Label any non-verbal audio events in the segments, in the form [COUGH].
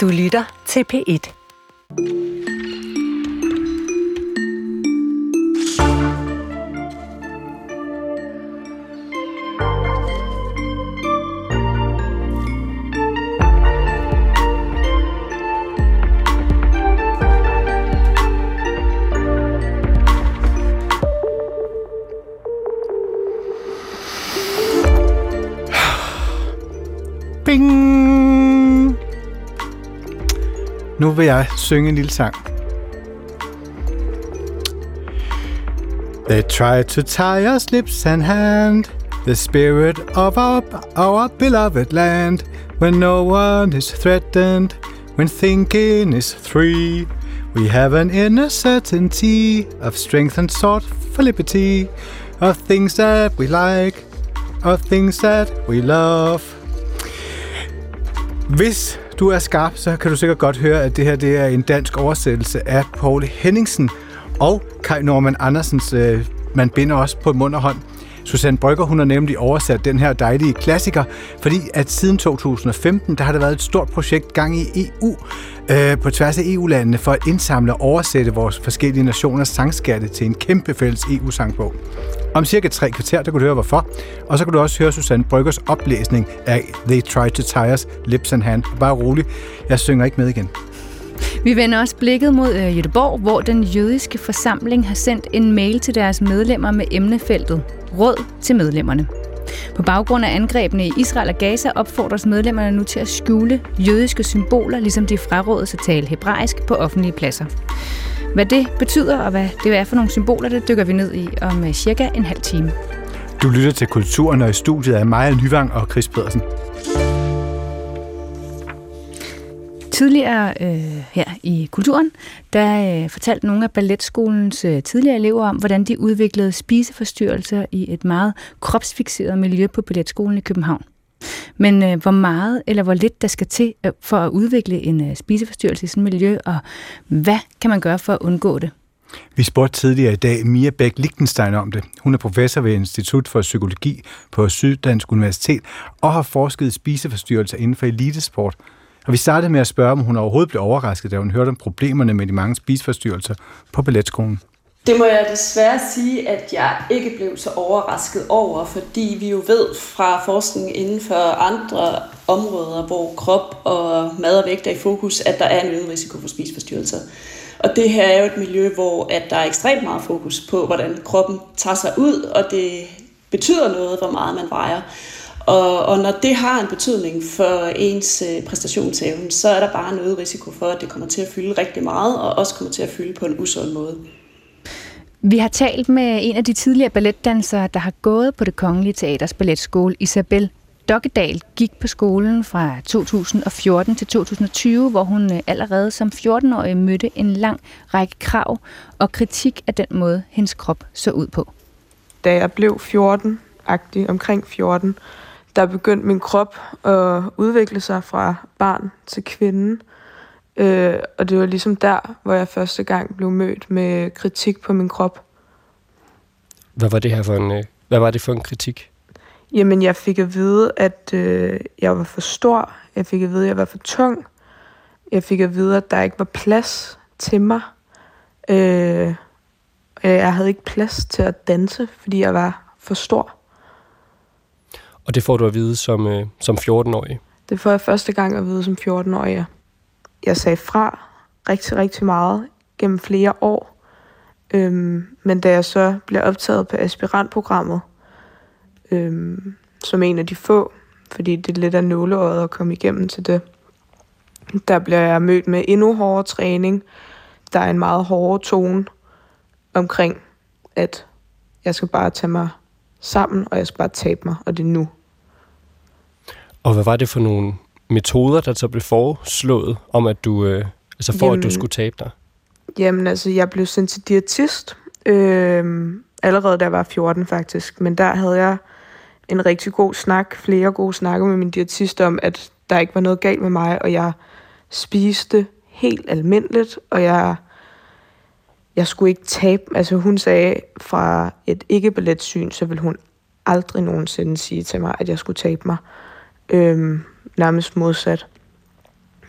Du lytter til P1. Nu vil jeg synge en lille sang. They try to tie us lips and hand, the spirit of our, our beloved land, when no one is threatened, when thinking is free. We have an inner certainty of strength and sought for liberty, of things that we like, of things that we love. Hvis du er skarp, så kan du sikkert godt høre, at det her det er en dansk oversættelse af Paul Henningsen og Kai Norman Andersens øh, Man binder også på mund og hånd. Susanne Brygger, hun har nemlig oversat den her dejlige klassiker, fordi at siden 2015, der har der været et stort projekt gang i EU, øh, på tværs af EU-landene, for at indsamle og oversætte vores forskellige nationers sangskatte til en kæmpe fælles EU-sangbog. Om cirka tre kvarter, der kan du høre hvorfor, og så kan du også høre Susanne Bryggers oplæsning af They Try to Tie Us, Lips and Hand. Bare rolig, jeg synger ikke med igen. Vi vender også blikket mod øh, Jødeborg, hvor den jødiske forsamling har sendt en mail til deres medlemmer med emnefeltet Råd til medlemmerne. På baggrund af angrebene i Israel og Gaza opfordres medlemmerne nu til at skjule jødiske symboler, ligesom de frarådes at tale hebraisk på offentlige pladser. Hvad det betyder og hvad det er for nogle symboler, det dykker vi ned i om øh, cirka en halv time. Du lytter til Kulturen, og i studiet er Maja Lyvang og Chris Pedersen. Tidligere øh, her i Kulturen, der øh, fortalte nogle af balletskolens øh, tidligere elever om, hvordan de udviklede spiseforstyrrelser i et meget kropsfixeret miljø på balletskolen i København. Men øh, hvor meget eller hvor lidt der skal til øh, for at udvikle en øh, spiseforstyrrelse i sådan et miljø, og hvad kan man gøre for at undgå det? Vi spurgte tidligere i dag Mia Bæk Lichtenstein om det. Hun er professor ved Institut for Psykologi på Syddansk Universitet og har forsket i spiseforstyrrelser inden for elitesport. Og vi startede med at spørge, om hun overhovedet blev overrasket, da hun hørte om problemerne med de mange spiseforstyrrelser på balletskolen. Det må jeg desværre sige, at jeg ikke blev så overrasket over, fordi vi jo ved fra forskning inden for andre områder, hvor krop og mad og vægt er i fokus, at der er en øget risiko for spiseforstyrrelser. Og det her er jo et miljø, hvor at der er ekstremt meget fokus på, hvordan kroppen tager sig ud, og det betyder noget, hvor meget man vejer. Og, og når det har en betydning for ens øh, præstationsevne, så er der bare en øget risiko for, at det kommer til at fylde rigtig meget, og også kommer til at fylde på en usund måde. Vi har talt med en af de tidligere balletdansere, der har gået på det Kongelige Teaters Balletskole, Isabel Dokkedal gik på skolen fra 2014 til 2020, hvor hun øh, allerede som 14-årig mødte en lang række krav og kritik af den måde, hendes krop så ud på. Da jeg blev 14-agtig, omkring 14, der begyndte min krop at udvikle sig fra barn til kvinde. Øh, og det var ligesom der, hvor jeg første gang blev mødt med kritik på min krop. Hvad var det her for en, øh, hvad var det for en kritik? Jamen, jeg fik at vide, at øh, jeg var for stor. Jeg fik at vide, at jeg var for tung. Jeg fik at vide, at der ikke var plads til mig. Øh, jeg havde ikke plads til at danse, fordi jeg var for stor. Og det får du at vide som, øh, som 14-årig? Det får jeg første gang at vide som 14-årig, ja. Jeg sagde fra rigtig, rigtig meget gennem flere år. Øhm, men da jeg så blev optaget på aspirantprogrammet, øhm, som en af de få, fordi det er lidt af nåleøjet at komme igennem til det, der bliver jeg mødt med endnu hårdere træning. Der er en meget hårdere tone omkring, at jeg skal bare tage mig sammen, og jeg skal bare tabe mig, og det er nu. Og hvad var det for nogle metoder, der så blev foreslået om, at du, øh, altså for Jamen, at du skulle tabe dig? Jamen altså, jeg blev sendt til diætist, øh, allerede da jeg var 14 faktisk, men der havde jeg en rigtig god snak, flere gode snakke med min diætist om, at der ikke var noget galt med mig, og jeg spiste helt almindeligt, og jeg, jeg skulle ikke tabe, altså hun sagde fra et ikke-balletsyn, så ville hun aldrig nogensinde sige til mig, at jeg skulle tabe mig. Øhm, nærmest modsat.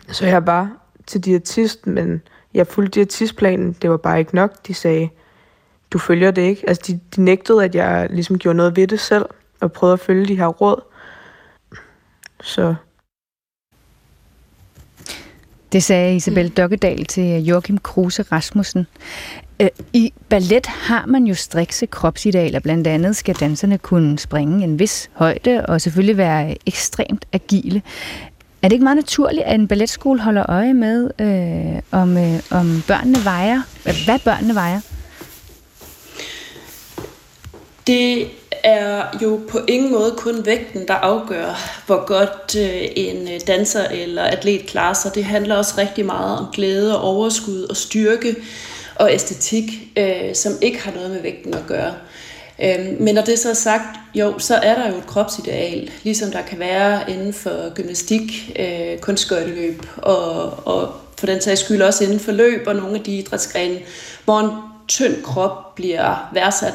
Så jeg var til diætist, men jeg fulgte diætistplanen. Det var bare ikke nok. De sagde, du følger det ikke. Altså, de, de nægtede, at jeg ligesom gjorde noget ved det selv, og prøvede at følge de her råd. Så det sagde Isabel Dokkedal til Joachim Kruse Rasmussen. Øh, I ballet har man jo strikse kropsidealer. Blandt andet skal danserne kunne springe en vis højde og selvfølgelig være ekstremt agile. Er det ikke meget naturligt, at en balletskole holder øje med, øh, om, øh, om børnene vejer? Hvad børnene vejer? Det er jo på ingen måde kun vægten, der afgør, hvor godt øh, en øh, danser eller atlet klarer sig. Det handler også rigtig meget om glæde og overskud og styrke og æstetik, øh, som ikke har noget med vægten at gøre. Øhm, men når det så er sagt, jo, så er der jo et kropsideal, ligesom der kan være inden for gymnastik, kunstskøjteløb og, og for den sags skyld også inden for løb og nogle af de idrætsgrene, hvor en tynd krop bliver værdsat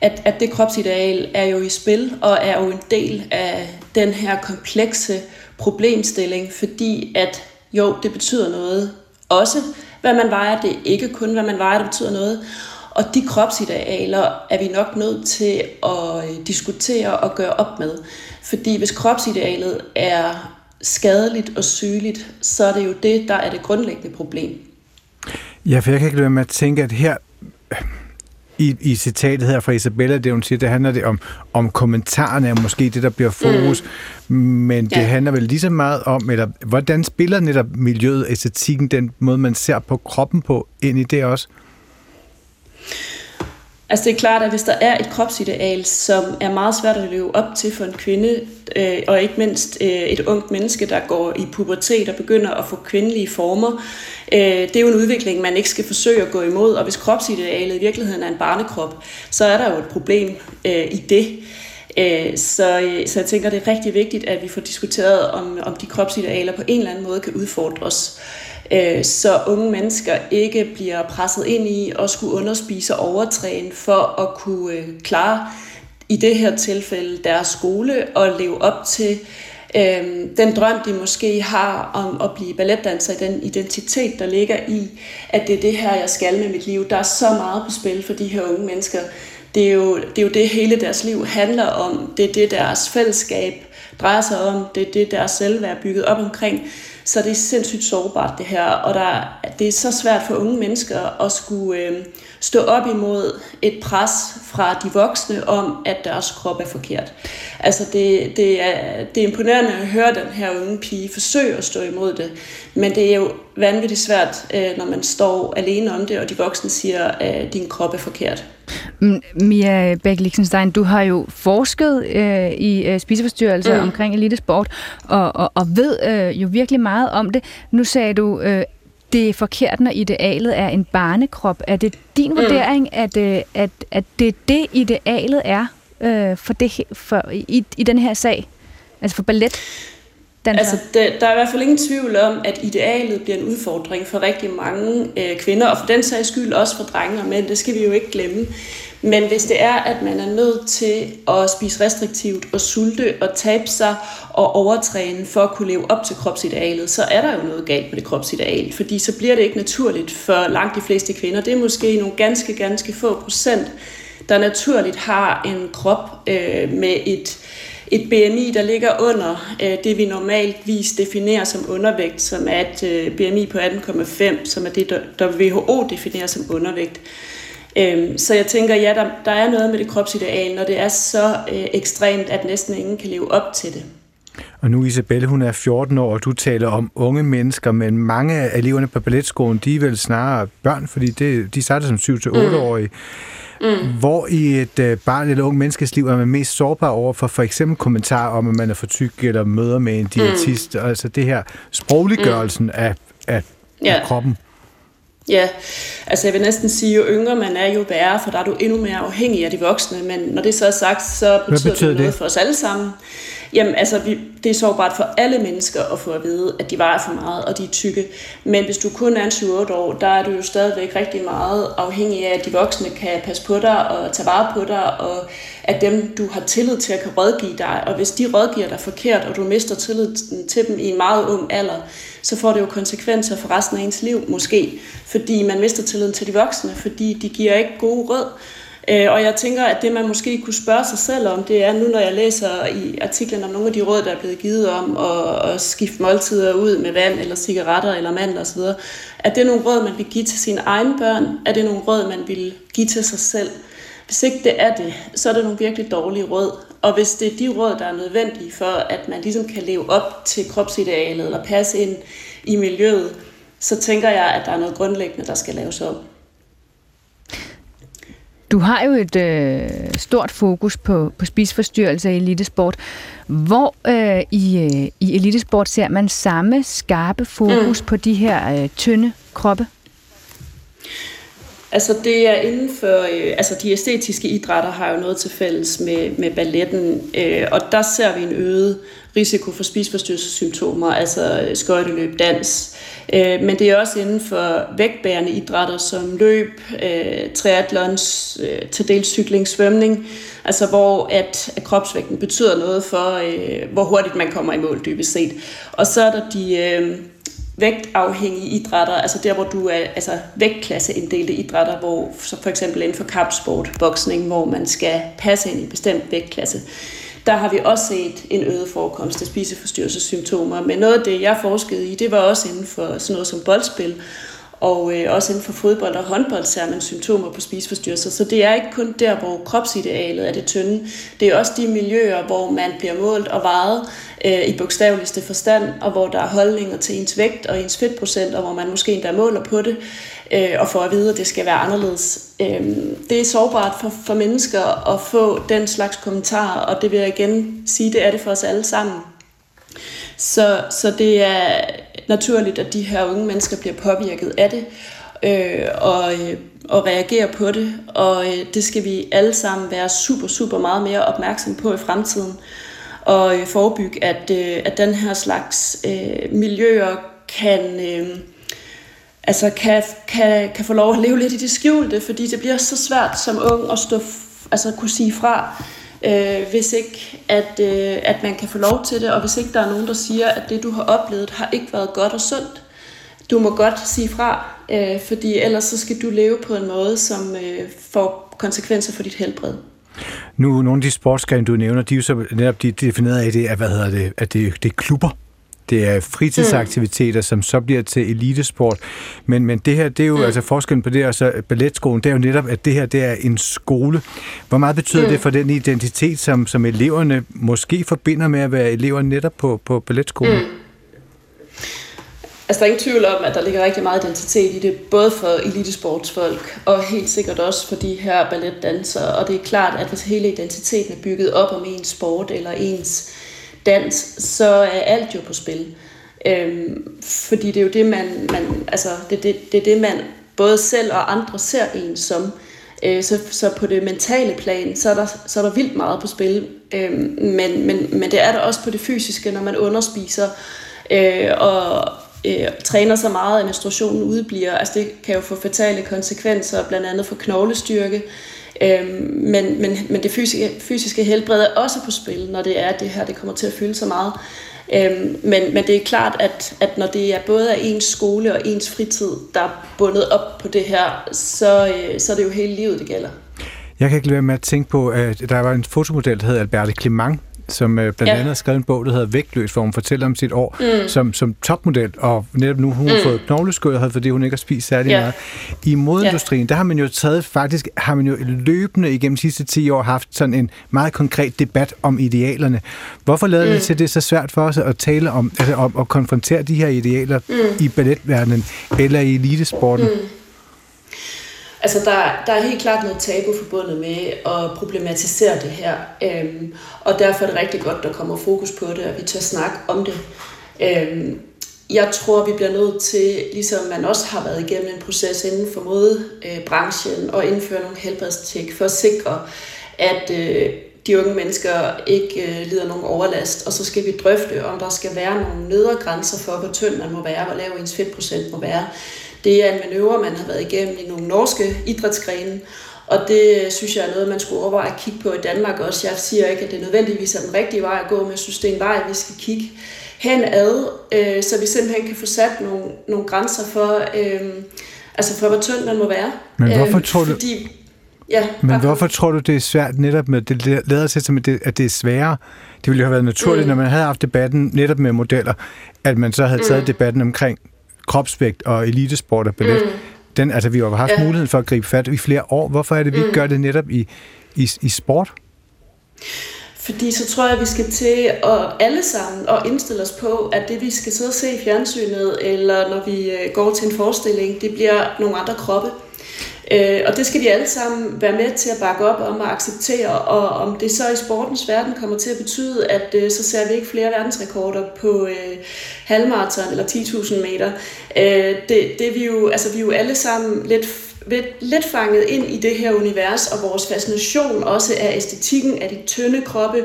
at, at det kropsideal er jo i spil og er jo en del af den her komplekse problemstilling, fordi at jo, det betyder noget. Også hvad man vejer, det er ikke kun hvad man vejer, det betyder noget. Og de kropsidealer er vi nok nødt til at øh, diskutere og gøre op med. Fordi hvis kropsidealet er skadeligt og sygeligt, så er det jo det, der er det grundlæggende problem. Ja, for jeg kan ikke lade med at tænke, at her i, i citatet her fra Isabella, det hun siger, det handler det om, om kommentarerne er måske det, der bliver fokus, mm. men det ja. handler vel lige så meget om, eller hvordan spiller netop miljøet, æstetikken, den måde, man ser på kroppen på, ind i det også? Altså det er klart, at hvis der er et kropsideal, som er meget svært at leve op til for en kvinde, øh, og ikke mindst øh, et ungt menneske, der går i pubertet og begynder at få kvindelige former, øh, det er jo en udvikling, man ikke skal forsøge at gå imod. Og hvis kropsidealet i virkeligheden er en barnekrop, så er der jo et problem øh, i det. Øh, så, øh, så jeg tænker, det er rigtig vigtigt, at vi får diskuteret, om, om de kropsidealer på en eller anden måde kan udfordres øh, så unge mennesker ikke bliver presset ind i at skulle underspise og overtræne for at kunne øh, klare i det her tilfælde deres skole og leve op til øh, den drøm, de måske har om at blive balletdanser, den identitet, der ligger i, at det er det her, jeg skal med mit liv. Der er så meget på spil for de her unge mennesker. Det er jo det, er jo det hele deres liv handler om. Det er det, deres fællesskab drejer sig om. Det er det, deres selvværd er bygget op omkring. Så det er sindssygt sårbart det her, og der, det er så svært for unge mennesker at skulle øh, stå op imod et pres fra de voksne om, at deres krop er forkert. Altså det, det, er, det er imponerende at høre den her unge pige forsøge at stå imod det, men det er jo vanvittigt svært, øh, når man står alene om det, og de voksne siger, at din krop er forkert. Mia bæk Lichtenstein, du har jo forsket øh, i øh, spiseforstyrrelser mm. omkring elitesport, og, og, og ved øh, jo virkelig meget om det. Nu sagde du, øh, det er forkert, når idealet er en barnekrop. Er det din mm. vurdering, at, øh, at, at det er det, idealet er øh, for det, for, i, i den her sag? Altså for ballet? Altså, det, der er i hvert fald ingen tvivl om, at idealet bliver en udfordring for rigtig mange øh, kvinder, og for den sags skyld også for drenge og mænd. Det skal vi jo ikke glemme. Men hvis det er, at man er nødt til at spise restriktivt og sulte og tabe sig og overtræne for at kunne leve op til kropsidealet, så er der jo noget galt med det kropsideal, fordi så bliver det ikke naturligt for langt de fleste kvinder. Det er måske nogle ganske, ganske få procent, der naturligt har en krop øh, med et et BMI, der ligger under øh, det, vi normaltvis definerer som undervægt, som er et øh, BMI på 18,5, som er det, der WHO definerer som undervægt. Øhm, så jeg tænker, ja, der, der er noget med det kropsideal, når det er så øh, ekstremt, at næsten ingen kan leve op til det. Og nu Isabelle, hun er 14 år, og du taler om unge mennesker, men mange af eleverne på balletskolen, de er vel snarere børn, fordi det, de starter som 7-8-årige. Mm. Mm. Hvor i et øh, barn eller ung menneskes liv er man mest sårbar over for for eksempel kommentarer om, at man er for tyk, eller møder med en diætist, mm. altså det her sprogliggørelsen mm. af, af, ja. af kroppen. Ja, altså jeg vil næsten sige, jo yngre man er, jo værre, for der er du endnu mere afhængig af de voksne, men når det så er sagt, så betyder, betyder det noget det? for os alle sammen. Jamen, altså, vi, det er sårbart for alle mennesker at få at vide, at de vejer for meget, og de er tykke. Men hvis du kun er en 7-8 år, der er du jo stadigvæk rigtig meget afhængig af, at de voksne kan passe på dig og tage vare på dig, og at dem, du har tillid til, at kan rådgive dig. Og hvis de rådgiver dig forkert, og du mister tillid til dem i en meget ung alder, så får det jo konsekvenser for resten af ens liv, måske. Fordi man mister tilliden til de voksne, fordi de giver ikke gode råd. Øh, og jeg tænker, at det man måske kunne spørge sig selv om, det er nu, når jeg læser i artiklen om nogle af de råd, der er blevet givet om at, at skifte måltider ud med vand eller cigaretter eller mandler osv., er det nogle råd, man vil give til sine egne børn? Er det nogle råd, man vil give til sig selv? Hvis ikke det er det, så er det nogle virkelig dårlige råd. Og hvis det er de råd, der er nødvendige for, at man ligesom kan leve op til kropsidealet eller passe ind i miljøet, så tænker jeg, at der er noget grundlæggende, der skal laves om. Du har jo et øh, stort fokus på, på spisforstyrrelser i elitesport. Hvor øh, i, øh, i elitesport ser man samme skarpe fokus mm. på de her øh, tynde kroppe? Altså det er inden for, øh, altså de æstetiske idrætter har jo noget til fælles med, med balletten, øh, og der ser vi en øget risiko for spisforstyrrelsessymptomer, altså øh, skøjteløb, dans. Øh, men det er også inden for vægtbærende idrætter som løb, øh, triathlons, øh, til dels cykling, svømning, altså hvor at, at kropsvægten betyder noget for, øh, hvor hurtigt man kommer i mål dybest set. Og så er der de... Øh, vægtafhængige idrætter, altså der, hvor du er altså vægtklasseinddelte idrætter, hvor så for eksempel inden for kampsport, boksning, hvor man skal passe ind i en bestemt vægtklasse, der har vi også set en øget forekomst af spiseforstyrrelsessymptomer. Men noget af det, jeg forskede i, det var også inden for sådan noget som boldspil, og øh, også inden for fodbold og håndbold ser man symptomer på spiseforstyrrelser. Så det er ikke kun der, hvor kropsidealet er det tynde. Det er også de miljøer, hvor man bliver målt og vejet øh, i bogstaveligste forstand, og hvor der er holdninger til ens vægt og ens fedtprocent, og hvor man måske endda måler på det, øh, og får at vide, at det skal være anderledes. Øh, det er sårbart for, for mennesker at få den slags kommentarer, og det vil jeg igen sige, det er det for os alle sammen. Så, så det er naturligt, at de her unge mennesker bliver påvirket af det, øh, og, øh, og reagerer på det, og øh, det skal vi alle sammen være super, super meget mere opmærksom på i fremtiden, og øh, forebygge, at, øh, at den her slags øh, miljøer kan... Øh, altså kan, kan, kan få lov at leve lidt i det skjulte, fordi det bliver så svært som ung at stå, altså kunne sige fra øh, hvis ikke at, øh, at man kan få lov til det, og hvis ikke der er nogen, der siger, at det du har oplevet har ikke været godt og sundt. Du må godt sige fra, øh, fordi ellers så skal du leve på en måde, som øh, får konsekvenser for dit helbred. Nu, nogle af de sportsgrene, du nævner, de er jo så netop de defineret af det, at, hvad hedder det, at det, det er klubber. Det er fritidsaktiviteter, mm. som så bliver til elitesport. Men, men det her, det er jo mm. altså forskellen på det og så balletskolen, det er jo netop, at det her, det er en skole. Hvor meget betyder mm. det for den identitet, som, som eleverne måske forbinder med at være elever netop på, på balletskolen? Mm. Altså, der er ingen tvivl om, at der ligger rigtig meget identitet i det, både for elitesportsfolk, og helt sikkert også for de her balletdansere. Og det er klart, at hvis hele identiteten er bygget op om ens sport eller ens dans, så er alt jo på spil. Øhm, fordi det er jo det, man, man altså, det, det, det er det, man både selv og andre ser en som. Øh, så, så på det mentale plan, så er der, så er der vildt meget på spil. Øhm, men, men, men det er der også på det fysiske, når man underspiser øh, og øh, træner så meget, at menstruationen udbliver. Altså det kan jo få fatale konsekvenser, blandt andet for knoglestyrke. Øhm, men, men, men det fysiske, fysiske helbred er også på spil, når det er, at det her det kommer til at fylde så meget. Øhm, men, men det er klart, at, at når det er både af ens skole og ens fritid, der er bundet op på det her, så, øh, så er det jo hele livet, det gælder. Jeg kan ikke lade være med at tænke på, at der var en fotomodel, der hed Alberte Clement, som øh, blandt ja. andet har skrevet en bog, der hedder Vægtløs, hvor hun fortæller om sit år mm. som, som topmodel, og netop nu hun mm. har fået knogleskød, fordi hun ikke har spist særlig ja. meget. I modindustrien, ja. der har man jo taget, faktisk har man jo løbende igennem de sidste 10 år haft sådan en meget konkret debat om idealerne. Hvorfor lavede mm. det til det så svært for os at tale om, altså om at konfrontere de her idealer mm. i balletverdenen eller i elitesporten? Mm. Altså, der, der er helt klart noget tabu forbundet med at problematisere det her, øhm, og derfor er det rigtig godt, der kommer fokus på det, og vi tør snakke om det. Øhm, jeg tror, vi bliver nødt til, ligesom man også har været igennem en proces inden for modebranchen, øh, og indføre nogle helbredstjek for at sikre, at øh, de unge mennesker ikke øh, lider nogen overlast, og så skal vi drøfte, om der skal være nogle nedre grænser for, hvor tynd man må være, hvor lav ens fedtprocent må være. Det er en manøvre, man har været igennem i nogle norske idrætsgrene, og det synes jeg er noget, man skulle overveje at kigge på i Danmark også. Jeg siger ikke, at det nødvendigvis er den rigtige vej at gå, men jeg synes, det er en vej, vi skal kigge henad, øh, så vi simpelthen kan få sat nogle, nogle grænser for, øh, altså for, hvor tynd man må være. Men hvorfor øh, tror du... Fordi, Ja, Men hvorfor tror du, det er svært netop med, det lader til som, at det er sværere? Det ville jo have været naturligt, mm. når man havde haft debatten netop med modeller, at man så havde taget mm. debatten omkring kropsvægt og elitesport og ballet. Mm. Den, altså, vi har haft ja. muligheden for at gribe fat i flere år. Hvorfor er det, vi mm. ikke gør det netop i, i, i sport? Fordi så tror jeg, at vi skal til at alle sammen og indstille os på, at det vi skal sidde og se i fjernsynet, eller når vi øh, går til en forestilling, det bliver nogle andre kroppe. Øh, og det skal vi alle sammen være med til at bakke op om og acceptere, og om det så i sportens verden kommer til at betyde, at øh, så ser vi ikke flere verdensrekorder på øh, halvmarathon eller 10.000 meter. Øh, det, det er vi jo, altså vi er jo alle sammen lidt lidt fanget ind i det her univers, og vores fascination også af æstetikken, af de tynde kroppe,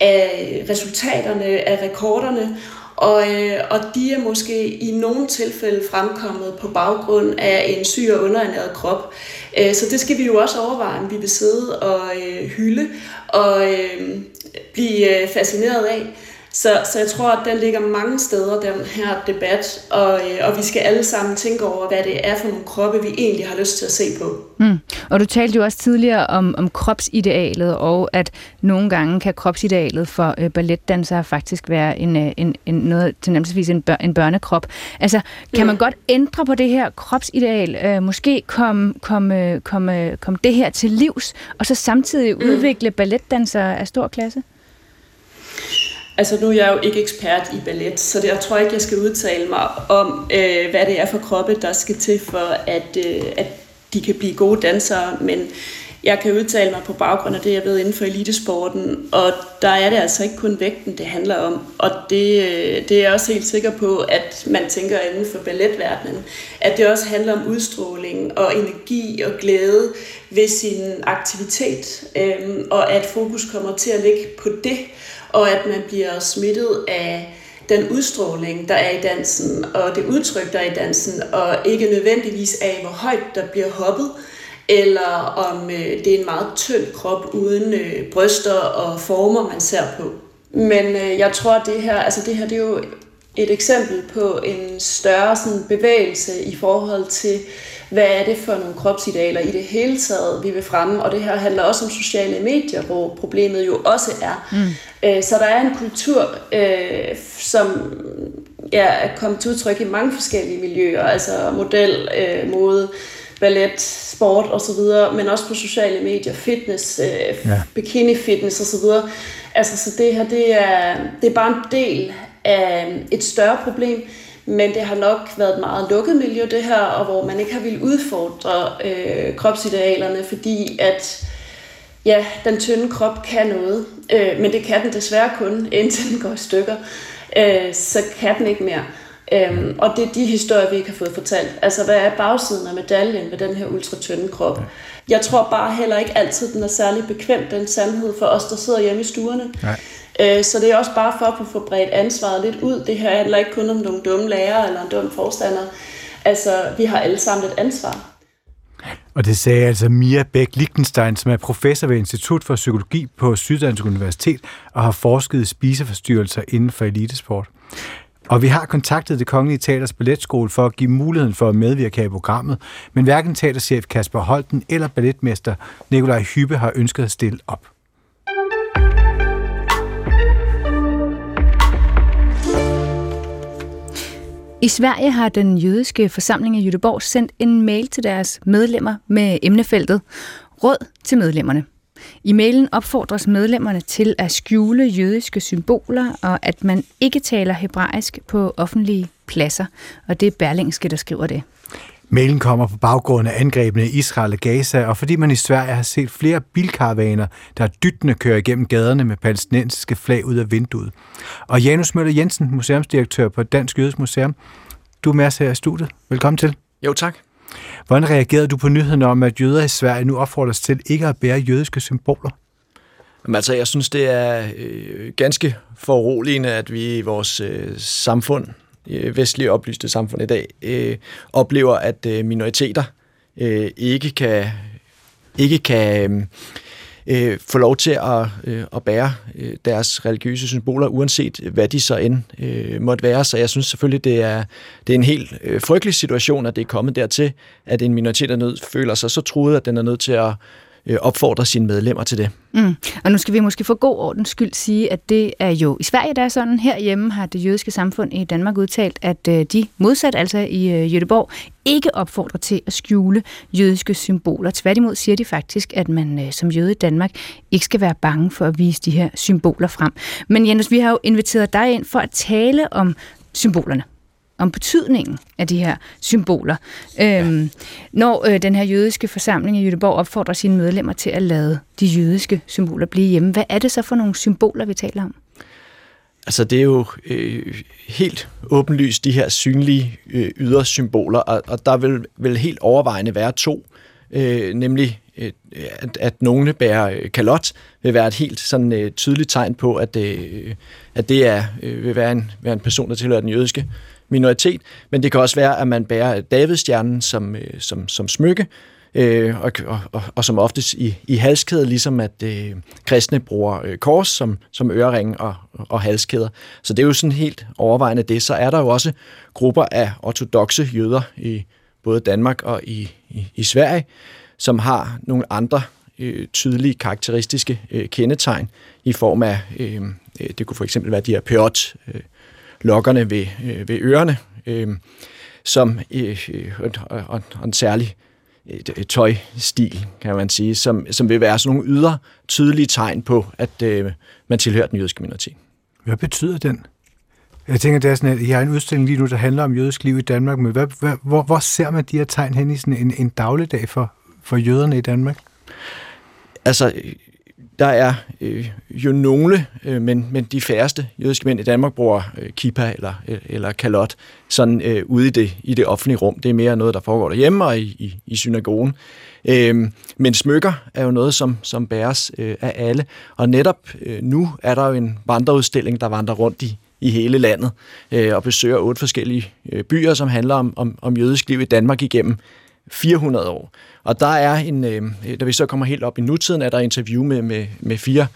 af resultaterne, af rekorderne, og, øh, og de er måske i nogle tilfælde fremkommet på baggrund af en syg og underernæret krop. Øh, så det skal vi jo også overveje, om vi vil sidde og øh, hylde og øh, blive øh, fascineret af. Så, så jeg tror, at den ligger mange steder, den her debat, og, øh, og vi skal alle sammen tænke over, hvad det er for nogle kroppe, vi egentlig har lyst til at se på. Mm. Og du talte jo også tidligere om, om kropsidealet, og at nogle gange kan kropsidealet for øh, balletdansere faktisk være en, øh, en, en noget tilnærmelsesvis en, bør, en børnekrop. Altså, kan mm. man godt ændre på det her kropsideal, øh, måske komme kom, øh, kom, øh, kom det her til livs, og så samtidig mm. udvikle balletdansere af stor klasse? Altså nu er jeg jo ikke ekspert i ballet, så det, jeg tror ikke, jeg skal udtale mig om, øh, hvad det er for kroppe, der skal til for, at, øh, at de kan blive gode dansere. Men jeg kan udtale mig på baggrund af det, jeg ved inden for elitesporten, og der er det altså ikke kun vægten, det handler om. Og det, øh, det er jeg også helt sikker på, at man tænker inden for balletverdenen, at det også handler om udstråling og energi og glæde ved sin aktivitet, øh, og at fokus kommer til at ligge på det, og at man bliver smittet af den udstråling, der er i dansen, og det udtryk, der er i dansen, og ikke nødvendigvis af, hvor højt der bliver hoppet, eller om øh, det er en meget tynd krop uden øh, bryster og former, man ser på. Men øh, jeg tror, at det her, altså det her det er jo et eksempel på en større sådan, bevægelse i forhold til, hvad er det for nogle kropsidealer i det hele taget, vi vil fremme. Og det her handler også om sociale medier, hvor problemet jo også er. Mm. Øh, så der er en kultur, øh, som ja, er kommet til udtryk i mange forskellige miljøer, altså model, øh, mode, ballet, sport osv., men også på sociale medier, fitness, øh, ja. bikini fitness osv. Altså, så det her, det er, det er bare en del af et større problem, men det har nok været et meget lukket miljø, det her, og hvor man ikke har ville udfordre øh, kropsidealerne, fordi at ja, den tynde krop kan noget, øh, men det kan den desværre kun, [LAUGHS] indtil den går i stykker. Øh, så kan den ikke mere. Øhm, og det er de historier, vi ikke har fået fortalt. Altså, hvad er bagsiden af medaljen ved den her ultratynde krop? Jeg tror bare heller ikke altid, den er særlig bekvem, den sandhed for os, der sidder hjemme i stuerne. Nej. Øh, så det er også bare for at få bredt ansvaret lidt ud. Det her handler ikke kun om nogle dumme lærere eller en dum forstander. Altså, vi har alle sammen et ansvar. Og det sagde altså Mia Bæk Lichtenstein, som er professor ved Institut for Psykologi på Syddansk Universitet og har forsket i spiseforstyrrelser inden for elitesport. Og vi har kontaktet det Kongelige Teaters Balletskole for at give muligheden for at medvirke i programmet, men hverken teaterchef Kasper Holten eller balletmester Nikolaj Hyppe har ønsket at stille op. I Sverige har den jødiske forsamling i Jødeborg sendt en mail til deres medlemmer med emnefeltet Råd til medlemmerne. I mailen opfordres medlemmerne til at skjule jødiske symboler og at man ikke taler hebraisk på offentlige pladser. Og det er Berlingske, der skriver det. Mailen kommer på baggrund af angrebene i Israel og Gaza, og fordi man i Sverige har set flere bilkaravaner, der dyttende kører igennem gaderne med palæstinensiske flag ud af vinduet. Og Janus Møller Jensen, museumsdirektør på Dansk Jødisk Museum, du er med os her i studiet. Velkommen til. Jo, tak. Hvordan reagerede du på nyheden om, at jøder i Sverige nu opfordres til ikke at bære jødiske symboler? Jamen, altså, jeg synes, det er øh, ganske foruroligende, at vi i vores øh, samfund, øh, vestlige oplyste samfund i dag, øh, oplever, at øh, minoriteter øh, ikke kan, ikke kan øh, øh, få lov til at, øh, at bære øh, deres religiøse symboler, uanset hvad de så end øh, måtte være. Så jeg synes selvfølgelig, det er, det er en helt øh, frygtelig situation, at det er kommet dertil, at en minoritet er nød, føler sig så truet, at den er nødt til at øh, sine medlemmer til det. Mm. Og nu skal vi måske for god ordens skyld sige, at det er jo i Sverige, der er sådan. Herhjemme har det jødiske samfund i Danmark udtalt, at øh, de modsat altså i øh, Jødeborg ikke opfordrer til at skjule jødiske symboler. Tværtimod siger de faktisk, at man øh, som jøde i Danmark ikke skal være bange for at vise de her symboler frem. Men Jens, vi har jo inviteret dig ind for at tale om symbolerne om betydningen af de her symboler. Ja. Når øh, den her jødiske forsamling i Jødeborg opfordrer sine medlemmer til at lade de jødiske symboler blive hjemme, hvad er det så for nogle symboler, vi taler om? Altså det er jo øh, helt åbenlyst de her synlige øh, ydre symboler, og, og der vil, vil helt overvejende være to, øh, nemlig øh, at, at nogle bærer øh, kalot, vil være et helt sådan øh, tydeligt tegn på, at, øh, at det er, øh, vil være en, være en person, der tilhører den jødiske minoritet, men det kan også være, at man bærer Davidstjernen som, øh, som, som smykke, øh, og, og, og, og som oftest i, i halskæde, ligesom at øh, kristne bruger øh, kors som, som ørering og, og halskæder. Så det er jo sådan helt overvejende det. Så er der jo også grupper af ortodoxe jøder i både Danmark og i, i, i Sverige, som har nogle andre øh, tydelige karakteristiske øh, kendetegn i form af, øh, øh det kunne for eksempel være de her peot, øh, lokkerne ved, øh, ved ørerne, øh, som øh, og, og, og en særlig øh, tøjstil, kan man sige, som, som vil være sådan nogle ydre tydelige tegn på, at øh, man tilhører den jødiske minoritet. Hvad betyder den? Jeg tænker, det er sådan, at I har en udstilling lige nu, der handler om jødisk liv i Danmark, men hvad, hvad, hvor, hvor ser man de her tegn hen i sådan en, en dagligdag for, for jøderne i Danmark? Altså, der er øh, jo nogle, øh, men, men de færreste jødiske mænd i Danmark bruger øh, kippa eller, øh, eller kalot sådan øh, ude i det, i det offentlige rum. Det er mere noget, der foregår derhjemme og i, i, i synagogen. Øh, men smykker er jo noget, som, som bæres øh, af alle. Og netop øh, nu er der jo en vandreudstilling, der vandrer rundt i, i hele landet øh, og besøger otte forskellige øh, byer, som handler om, om, om jødisk liv i Danmark igennem 400 år. Og der er en, øh, da vi så kommer helt op i nutiden, er der interview med, med, med fire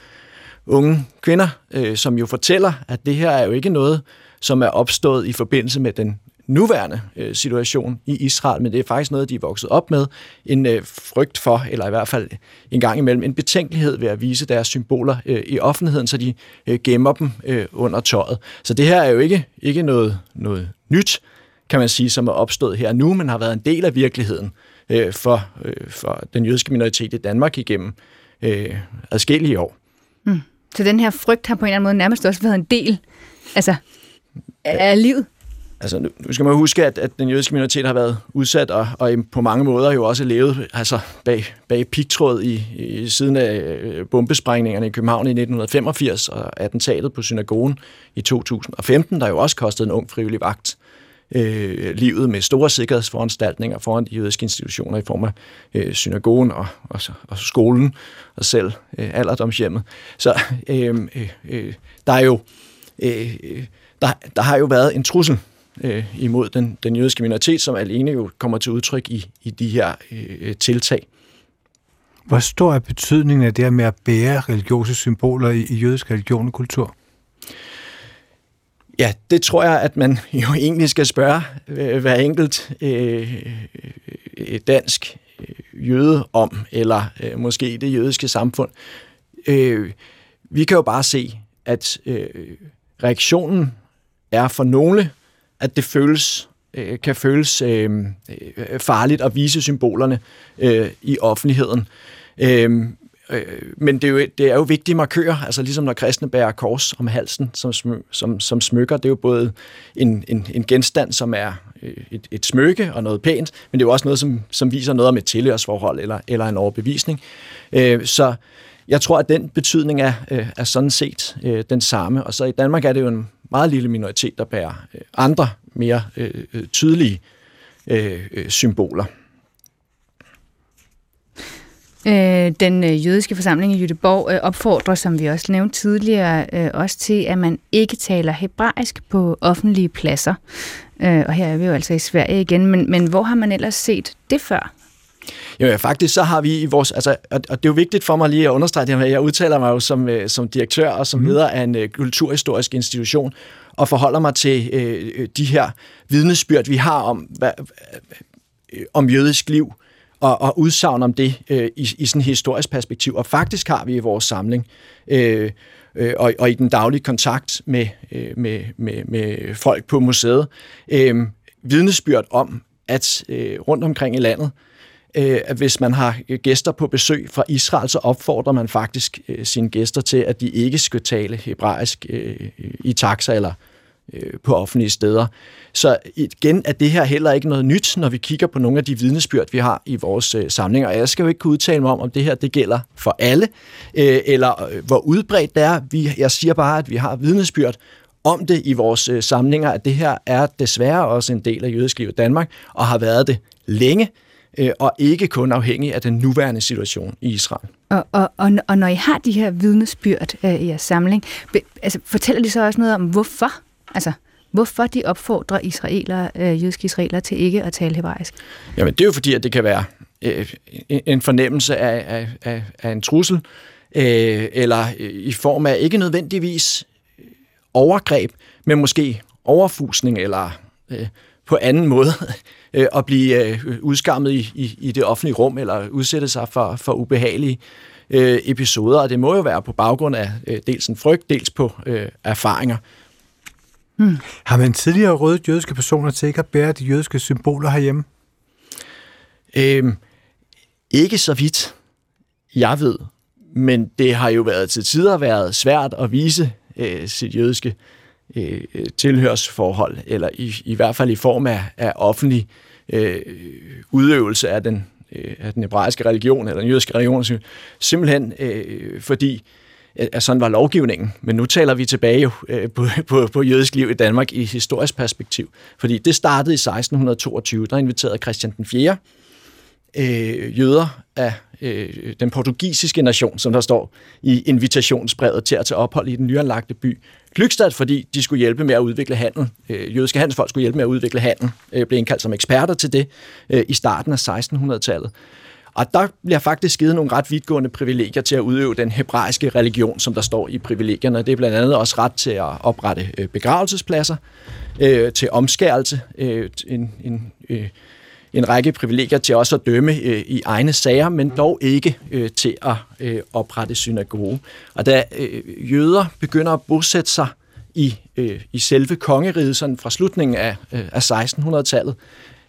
unge kvinder, øh, som jo fortæller, at det her er jo ikke noget, som er opstået i forbindelse med den nuværende øh, situation i Israel, men det er faktisk noget, de er vokset op med. En øh, frygt for, eller i hvert fald en gang imellem, en betænkelighed ved at vise deres symboler øh, i offentligheden, så de øh, gemmer dem øh, under tøjet. Så det her er jo ikke, ikke noget, noget nyt, kan man sige, som er opstået her nu, men har været en del af virkeligheden øh, for, øh, for den jødiske minoritet i Danmark igennem øh, adskillige år. Mm. Så den her frygt har på en eller anden måde nærmest også været en del altså, af livet? Altså, nu, skal man huske, at, at den jødiske minoritet har været udsat, og, og på mange måder jo også levet altså, bag, bag pigtråd i, i siden af øh, bombesprængningerne i København i 1985 og attentatet på synagogen i 2015, der jo også kostede en ung frivillig vagt øh, livet med store sikkerhedsforanstaltninger foran de jødiske institutioner i form af øh, synagogen og, og, og skolen og selv øh, alderdomshjemmet. Så øh, øh, øh der er jo øh, øh, der, der har jo været en trussel øh, imod den, den jødiske minoritet, som alene jo kommer til udtryk i, i de her øh, tiltag. Hvor stor er betydningen af det her med at bære religiøse symboler i, i jødisk religion og kultur? Ja, det tror jeg, at man jo egentlig skal spørge øh, hver enkelt øh, øh dansk øh, jøde om, eller øh, måske det jødiske samfund. Øh, vi kan jo bare se, at øh, reaktionen er for nogle, at det føles øh, kan føles øh, øh farligt at vise symbolerne øh, i offentligheden. Øh, Øh, men det er, jo, det er jo vigtige markører, altså ligesom når kristne bærer kors om halsen som, som, som smykker. Det er jo både en, en, en genstand, som er øh, et, et smykke og noget pænt, men det er jo også noget, som, som viser noget om et tilhørsforhold eller, eller en overbevisning. Øh, så jeg tror, at den betydning er, øh, er sådan set øh, den samme. Og så i Danmark er det jo en meget lille minoritet, der bærer øh, andre mere øh, øh tydelige øh, øh symboler. Øh, den øh, jødiske forsamling i Jødeborg øh, opfordrer, som vi også nævnte tidligere, øh, også til, at man ikke taler hebraisk på offentlige pladser. Øh, og her er vi jo altså i Sverige igen, men, men hvor har man ellers set det før? Jo, ja, faktisk så har vi i vores, altså, og det er jo vigtigt for mig lige at understrege det her, jeg udtaler mig jo som, øh, som direktør og som mm. leder af en kulturhistorisk institution, og forholder mig til uh, de her vidnesbyrd, vi har om, hvad, uh, om jødisk liv, og, og udsagn om det øh, i, i sådan et historisk perspektiv. Og faktisk har vi i vores samling, øh, øh, og, og i den daglige kontakt med, øh, med, med, med folk på museet, øh, vidnesbyrd om, at øh, rundt omkring i landet, Øh, at hvis man har gæster på besøg fra Israel, så opfordrer man faktisk øh, sine gæster til, at de ikke skal tale hebraisk øh, i taxa eller Øh, på offentlige steder. Så igen er det her heller ikke noget nyt, når vi kigger på nogle af de vidnesbyrd, vi har i vores øh, samlinger. Og jeg skal jo ikke kunne udtale mig om, om det her det gælder for alle, øh, eller hvor udbredt det er. Jeg siger bare, at vi har vidnesbyrd om det i vores samlinger, at det her er desværre også en del af jødisk liv i Danmark, og har været det længe øh, og ikke kun afhængig af den nuværende situation i Israel. Og, og, og, og når I har de her vidnesbyrd øh, i jeres samling, be, altså, fortæller de så også noget om, hvorfor? Altså, hvorfor de opfordrer israeler, øh, jødiske israeler til ikke at tale hebraisk? Jamen, det er jo fordi, at det kan være øh, en fornemmelse af, af, af, af en trussel, øh, eller i form af ikke nødvendigvis overgreb, men måske overfusning, eller øh, på anden måde [LAUGHS] øh, at blive øh, udskammet i, i, i det offentlige rum, eller udsætte sig for, for ubehagelige øh, episoder, og det må jo være på baggrund af øh, dels en frygt, dels på øh, erfaringer. Hmm. Har man tidligere rådet jødiske personer til ikke at bære de jødiske symboler herhjemme? Øhm, ikke så vidt, jeg ved. Men det har jo været til tider været svært at vise øh, sit jødiske øh, tilhørsforhold, eller i, i hvert fald i form af, af offentlig øh, udøvelse af den, øh, af den hebraiske religion, eller den jødiske religion, simpelthen øh, fordi at sådan var lovgivningen. Men nu taler vi tilbage øh, på, på, på jødisk liv i Danmark i historisk perspektiv. Fordi det startede i 1622, der inviterede Christian den 4. Øh, jøder af øh, den portugisiske nation, som der står i invitationsbrevet til at tage ophold i den nyanlagte by Glykstad, fordi de skulle hjælpe med at udvikle handel. Øh, jødiske handelsfolk skulle hjælpe med at udvikle handel, øh, blev indkaldt som eksperter til det øh, i starten af 1600-tallet. Og der bliver faktisk givet nogle ret vidtgående privilegier til at udøve den hebraiske religion, som der står i privilegierne. Det er blandt andet også ret til at oprette øh, begravelsespladser, øh, til omskærelse, øh, en, en øh, en række privilegier til også at dømme øh, i egne sager, men dog ikke øh, til at øh, oprette synagoge. Og da øh, jøder begynder at bosætte sig i, øh, i selve kongeriget sådan fra slutningen af, øh, af 1600-tallet,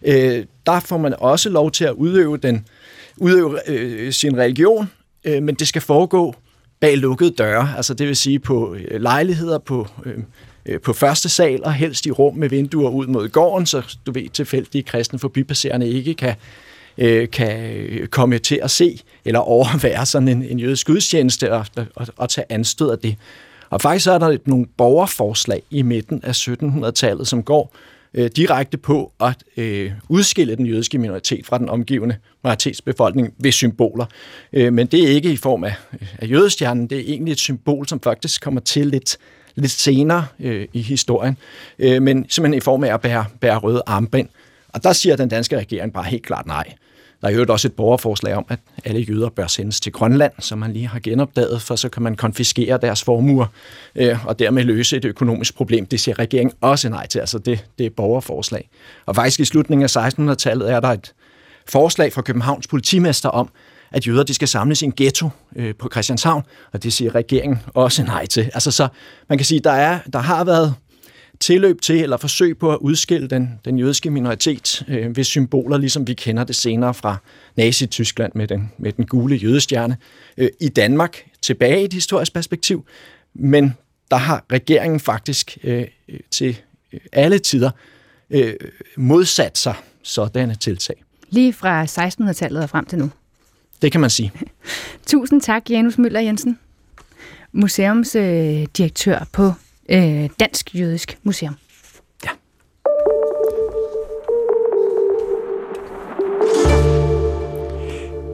øh, der får man også lov til at udøve, den, udøve øh, sin religion, øh, men det skal foregå bag lukkede døre, altså det vil sige på øh, lejligheder, på øh, øh, på første sal, og helst i rum med vinduer ud mod gården, så du ved, tilfældige kristne forbipasserende ikke kan, øh, kan øh, komme til at se eller overvære sådan en, en jødisk gudstjeneste og, og, og tage anstød af det. Og faktisk er der nogle borgerforslag i midten af 1700-tallet, som går øh, direkte på at øh, udskille den jødiske minoritet fra den omgivende majoritetsbefolkning ved symboler. Øh, men det er ikke i form af, af jødestjernen, det er egentlig et symbol, som faktisk kommer til lidt lidt senere øh, i historien, øh, men simpelthen i form af at bære, bære røde armbind. Og der siger den danske regering bare helt klart nej. Der er jo også et borgerforslag om, at alle jøder bør sendes til Grønland, som man lige har genopdaget, for så kan man konfiskere deres formuer øh, og dermed løse et økonomisk problem. Det siger regeringen også nej til, altså det, det er borgerforslag. Og faktisk i slutningen af 1600-tallet er der et forslag fra Københavns politimester om, at jøder de skal samles i en ghetto øh, på Christianshavn, og det siger regeringen også nej til. Altså så man kan sige, der er der har været tilløb til eller forsøg på at udskille den, den jødiske minoritet øh, ved symboler, ligesom vi kender det senere fra Nazi-Tyskland med den, med den gule jødestjerne. Øh, I Danmark tilbage i et historisk perspektiv, men der har regeringen faktisk øh, til alle tider øh, modsat sig sådanne tiltag. Lige fra 1600-tallet og frem til nu? Det kan man sige. [LAUGHS] Tusind tak, Janus Møller Jensen, museumsdirektør på øh, Dansk Jødisk Museum. Ja.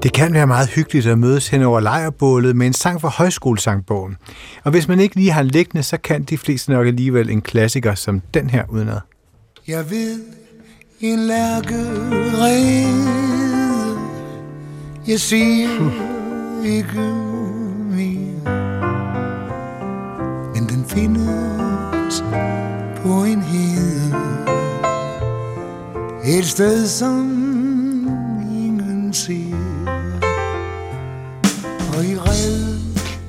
Det kan være meget hyggeligt at mødes hen over lejrbålet med en sang fra højskolesangbogen. Og hvis man ikke lige har liggende, så kan de fleste nok alligevel en klassiker som den her udenad. Jeg ved en lærke red. Jeg siger ikke mere. Men den findes på en hede. Et sted, som ingen ser. Og i red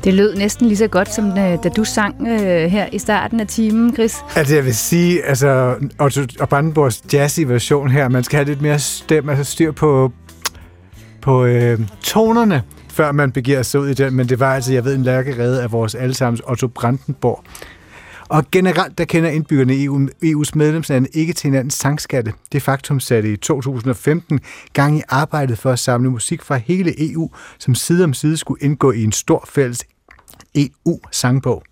Det lød næsten lige så godt, som øh, da du sang øh, her i starten af timen, Chris. Altså, jeg vil sige, altså, Otto og Brandenborgs jazzy version her, man skal have lidt mere stem, altså styr på, på øh, tonerne, før man begiver sig ud i den, men det var altså, jeg ved, en lærkerede af vores allesammens Otto Brandenborg. Og generelt, der kender indbyggerne i EU, EU's medlemslande ikke til hinandens sangskatte. Det faktum satte i 2015 gang i arbejdet for at samle musik fra hele EU, som side om side skulle indgå i en stor fælles EU-sangbog.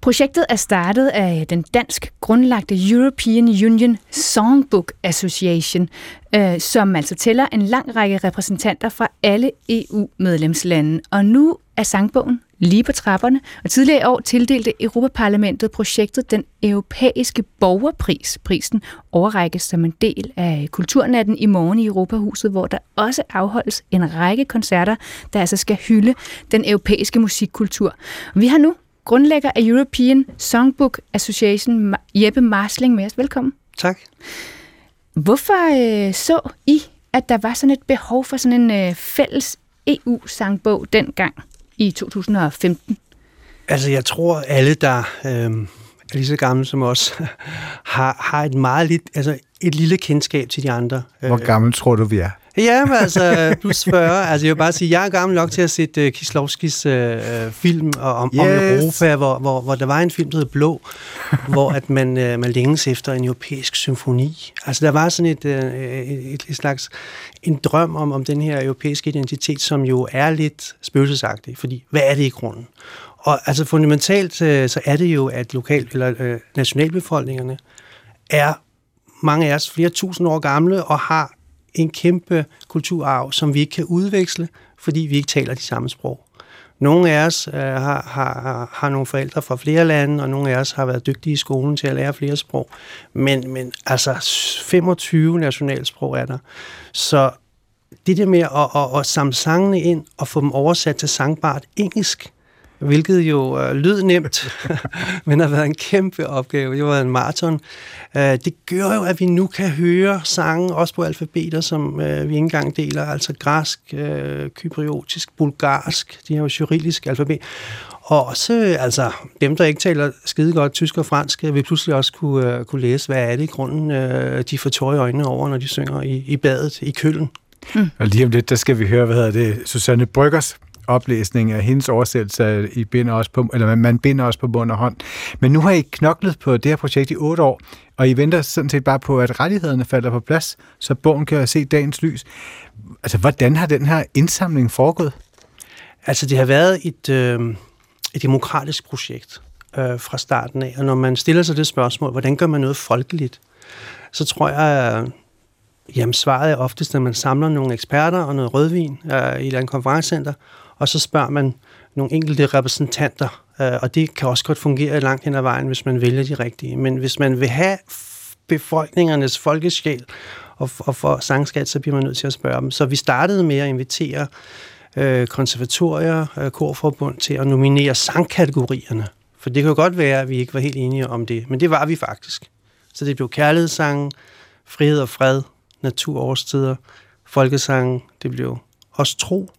Projektet er startet af den dansk grundlagte European Union Songbook Association, øh, som altså tæller en lang række repræsentanter fra alle EU-medlemslande. Og nu er sangbogen lige på trapperne, og tidligere i år tildelte Europaparlamentet projektet den europæiske borgerpris. Prisen overrækkes som en del af kulturnatten i morgen i Europahuset, hvor der også afholdes en række koncerter, der altså skal hylde den europæiske musikkultur. Vi har nu grundlægger af European Songbook Association, Jeppe Marsling med os. Velkommen. Tak. Hvorfor øh, så I, at der var sådan et behov for sådan en øh, fælles EU-sangbog dengang i 2015? Altså, jeg tror, alle, der øh, er lige så gamle som os, [LAUGHS] har, har et meget lidt, altså et lille kendskab til de andre. Hvor gammel tror du, vi er? Ja, men altså plus 40. Altså jeg vil bare sige, jeg er gammel nok til at se uh, Kislovskis uh, film om, yes. om Europa, hvor, hvor, hvor der var en film, der hed Blå, hvor at man, uh, man længes efter en europæisk symfoni. Altså der var sådan et, uh, et, et slags en drøm om, om den her europæiske identitet, som jo er lidt spøgelsesagtig, fordi hvad er det i grunden? Og altså fundamentalt, uh, så er det jo, at lokal, eller uh, nationalbefolkningerne er mange af os flere tusind år gamle og har en kæmpe kulturarv, som vi ikke kan udveksle, fordi vi ikke taler de samme sprog. Nogle af os øh, har, har, har nogle forældre fra flere lande, og nogle af os har været dygtige i skolen til at lære flere sprog. Men, men altså 25 nationalsprog er der. Så det der med at, at, at samle sangene ind og få dem oversat til sangbart engelsk, hvilket jo øh, lød nemt, [LAUGHS] men har været en kæmpe opgave. Det var en maraton. Øh, det gør jo, at vi nu kan høre sange, også på alfabeter, som øh, vi ikke engang deler, altså græsk, øh, kypriotisk, bulgarsk, de har jo cyrillisk alfabet. Og også, altså, dem, der ikke taler skide godt tysk og fransk, vil pludselig også kunne, uh, kunne læse, hvad er det i grunden, uh, de får tår i øjnene over, når de synger i, i badet, i køllen. Mm. Og lige om lidt, der skal vi høre, hvad hedder det, Susanne Bryggers oplæsning af hendes oversættelse i binder også på, eller man binder også på bund og hånd. Men nu har I knoklet på det her projekt i otte år, og I venter sådan set bare på, at rettighederne falder på plads, så bogen kan se dagens lys. Altså, hvordan har den her indsamling foregået? Altså, det har været et, øh, et demokratisk projekt øh, fra starten af, og når man stiller sig det spørgsmål, hvordan gør man noget folkeligt, så tror jeg, jamen, svaret er oftest, at man samler nogle eksperter og noget rødvin øh, i et eller andet konferencecenter, og så spørger man nogle enkelte repræsentanter, øh, og det kan også godt fungere langt hen ad vejen, hvis man vælger de rigtige. Men hvis man vil have befolkningernes folkesjæl og, og for sangskat, så bliver man nødt til at spørge dem. Så vi startede med at invitere øh, konservatorier, øh, korforbund til at nominere sangkategorierne. For det kan jo godt være, at vi ikke var helt enige om det, men det var vi faktisk. Så det blev kærlighedssangen, frihed og fred, naturårstider, folkesangen, det blev også tro,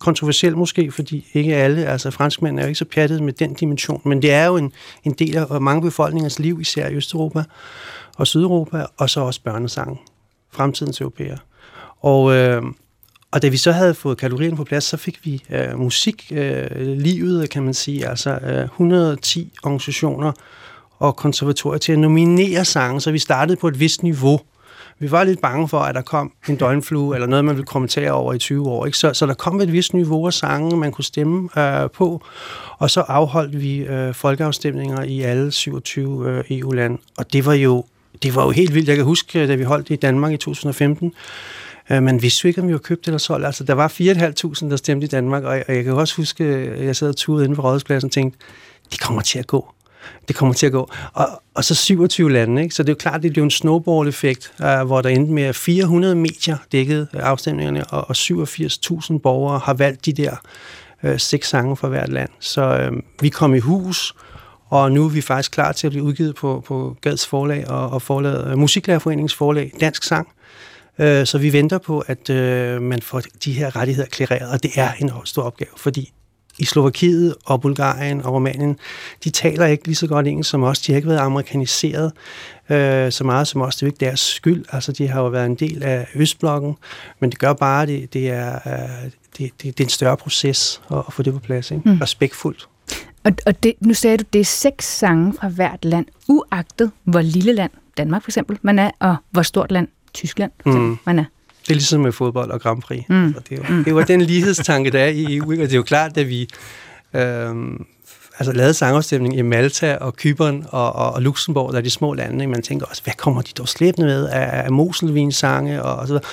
kontroversiel måske, fordi ikke alle, altså franskmænd er jo ikke så pjattet med den dimension, men det er jo en, en del af mange befolkningers liv, især i Østeuropa og Sydeuropa, og så også børnesang, fremtidens europæer. Og, øh, og da vi så havde fået kalorien på plads, så fik vi øh, musiklivet, øh, kan man sige, altså øh, 110 organisationer og konservatorier til at nominere sange, så vi startede på et vist niveau, vi var lidt bange for, at der kom en døgnflue, eller noget, man ville kommentere over i 20 år. Ikke? Så, så der kom et vist niveau af sange, man kunne stemme øh, på, og så afholdt vi øh, folkeafstemninger i alle 27 øh, EU-lande. Og det var jo det var jo helt vildt. Jeg kan huske, da vi holdt det i Danmark i 2015, Øh, men vi vidste ikke, om vi var købt eller solgt. Altså, der var 4.500, der stemte i Danmark, og jeg, og jeg kan også huske, at jeg sad og turede inde på Rådhuspladsen og tænkte, de kommer til at gå. Det kommer til at gå. Og, og så 27 lande, ikke? så det er jo klart, det blev en snowball-effekt, uh, hvor der endte med 400 medier dækkede afstemningerne, og, og 87.000 borgere har valgt de der uh, seks sange fra hvert land. Så uh, vi kom i hus, og nu er vi faktisk klar til at blive udgivet på, på Gads forlag og, og forlaget uh, Musiklærerforeningens forlag, Dansk Sang. Uh, så vi venter på, at uh, man får de her rettigheder klareret, og det er en stor opgave, fordi i Slovakiet og Bulgarien og Rumænien, de taler ikke lige så godt engelsk som os. De har ikke været amerikaniseret øh, så meget som os. Det er jo ikke deres skyld. Altså, de har jo været en del af Østblokken, men det gør bare, at det, det, er, øh, det, det, det er en større proces at, at få det på plads. Ikke? Mm. Respektfuldt. Og, og det, nu sagde du, det er seks sange fra hvert land, uagtet hvor lille land, Danmark for eksempel, man er, og hvor stort land, Tyskland for eksempel, mm. man er. Det er ligesom med fodbold og Grand Prix. Mm. Så det, er jo, mm. det var den lighedstanke, der er i EU. Ikke? Og det er jo klart, at vi øhm, altså, lavet sangafstemning i Malta og Kypern og, og, og Luxembourg, der er de små lande. Ikke? Man tænker også, hvad kommer de dog slæbende med af, af Moselvin-sange og, og så videre.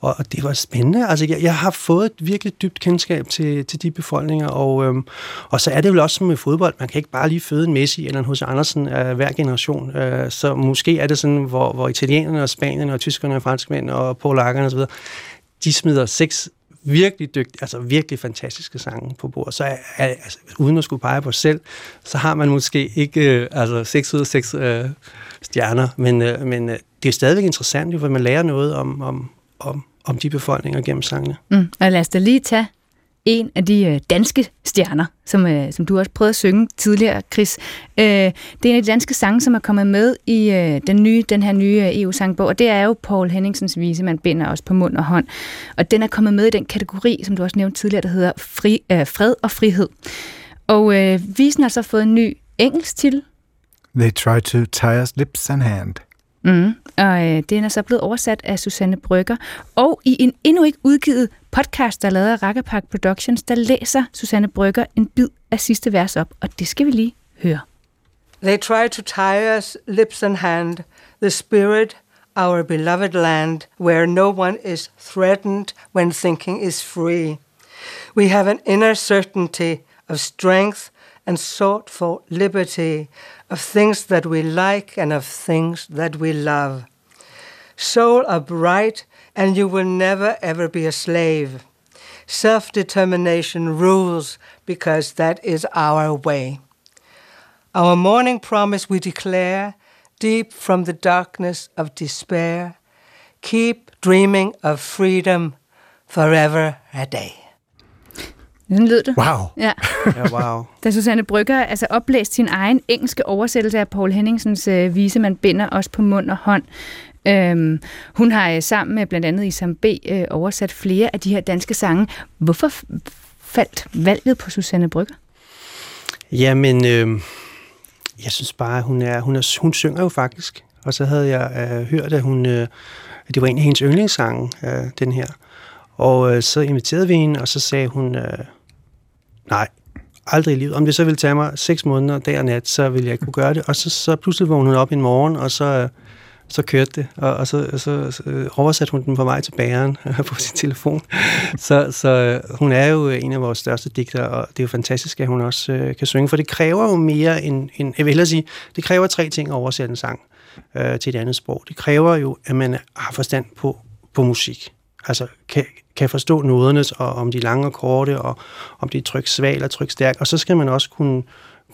Og det var spændende. Altså, jeg, jeg har fået et virkelig dybt kendskab til, til de befolkninger, og, øhm, og så er det vel også som med fodbold. Man kan ikke bare lige føde en Messi eller en hos Andersen af hver generation. Øh, så måske er det sådan, hvor, hvor italienerne og spanierne og tyskerne og franskmænd og polakkerne osv., de smider seks virkelig dygtige, altså virkelig fantastiske sange på bordet. Så er, altså, uden at skulle pege på selv, så har man måske ikke øh, altså 6 ud af 6 øh, stjerner, men, øh, men øh, det er stadigvæk interessant, for man lærer noget om, om, om, om de befolkninger gennem sangene. Mm. Og lad os da lige tage en af de øh, danske stjerner, som, øh, som du også prøvede at synge tidligere, Chris. Øh, det er en af de danske sange, som er kommet med i øh, den, nye, den her nye øh, EU-sangbog, og det er jo Paul Henningsens vise, man binder også på mund og hånd. Og den er kommet med i den kategori, som du også nævnte tidligere, der hedder fri, øh, fred og frihed. Og øh, visen har så fået en ny engelsk titel. They try to tie us lips and hand. Mm, og øh, den er så blevet oversat af Susanne Brygger. Og i en endnu ikke udgivet podcast, der er lavet af Rakkerpark Productions, der læser Susanne Brygger en bid af sidste vers op, og det skal vi lige høre. They try to tie us lips and hand, the spirit, our beloved land, where no one is threatened when thinking is free. We have an inner certainty of strength and sought for liberty, of things that we like and of things that we love. Soul upright, and you will never ever be a slave. Self determination rules because that is our way. Our morning promise we declare, deep from the darkness of despair, keep dreaming of freedom forever a day. Sådan lød det. Wow. Ja. Ja, wow. Da Susanne Brygger altså oplæste sin egen engelske oversættelse af Paul Henningsens øh, vise, man binder også på mund og hånd. Øhm, hun har øh, sammen med blandt andet Isam B. Øh, oversat flere af de her danske sange. Hvorfor f- faldt valget på Susanne Brygger? Jamen, øh, jeg synes bare, hun er, hun er, hun synger jo faktisk. Og så havde jeg øh, hørt, at hun, øh, at det var en af hendes yndlingssange, øh, den her. Og øh, så inviterede vi hende, og så sagde hun, øh, nej, aldrig i livet. Om det så ville tage mig seks måneder, dag og nat, så ville jeg ikke kunne gøre det. Og så, så pludselig vågnede hun op en morgen, og så, øh, så kørte det. Og, og så, så, så øh, oversatte hun den på vej til bæren [LAUGHS] på sin telefon. Så, så øh, hun er jo en af vores største digtere, og det er jo fantastisk, at hun også øh, kan synge. For det kræver jo mere end, end jeg vil hellere sige, det kræver tre ting at oversætte en sang øh, til et andet sprog. Det kræver jo, at man har forstand på, på musik. Altså kan, kan forstå nodernes, og om de er lange og korte, og om de er tryk svag eller tryk stærk. Og så skal man også kunne,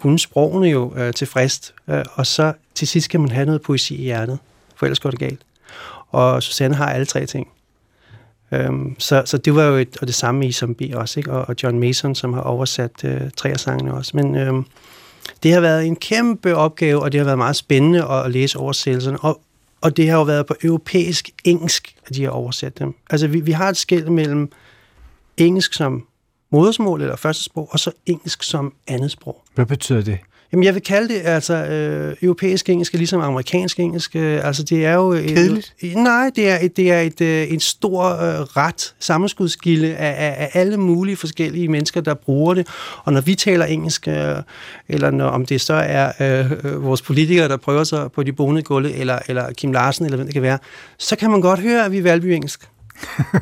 kunne sprogene jo øh, frist Øh, og så til sidst skal man have noget poesi i hjertet, for ellers går det galt. Og Susanne har alle tre ting. Øhm, så, så det var jo et, og det samme med Isam B. også, ikke? Og, og John Mason, som har oversat øh, tre af sangene også. Men øhm, det har været en kæmpe opgave, og det har været meget spændende at, at læse oversættelserne. Og, og det har jo været på europæisk engelsk, at de har oversat dem. Altså, vi, vi har et skæld mellem engelsk som modersmål eller første sprog, og så engelsk som andet sprog. Hvad betyder det? Jamen, jeg vil kalde det altså øh, europæisk engelsk, ligesom amerikansk engelsk. Øh, altså, det er jo... Et, Kedeligt? Nej, det er, et, det er et, øh, en stor øh, ret, sammenskudskilde af, af, af alle mulige forskellige mennesker, der bruger det. Og når vi taler engelsk, øh, eller når, om det så er øh, øh, vores politikere, der prøver sig på de bonede gulve, eller, eller Kim Larsen, eller hvem det kan være, så kan man godt høre, at vi er valby engelsk.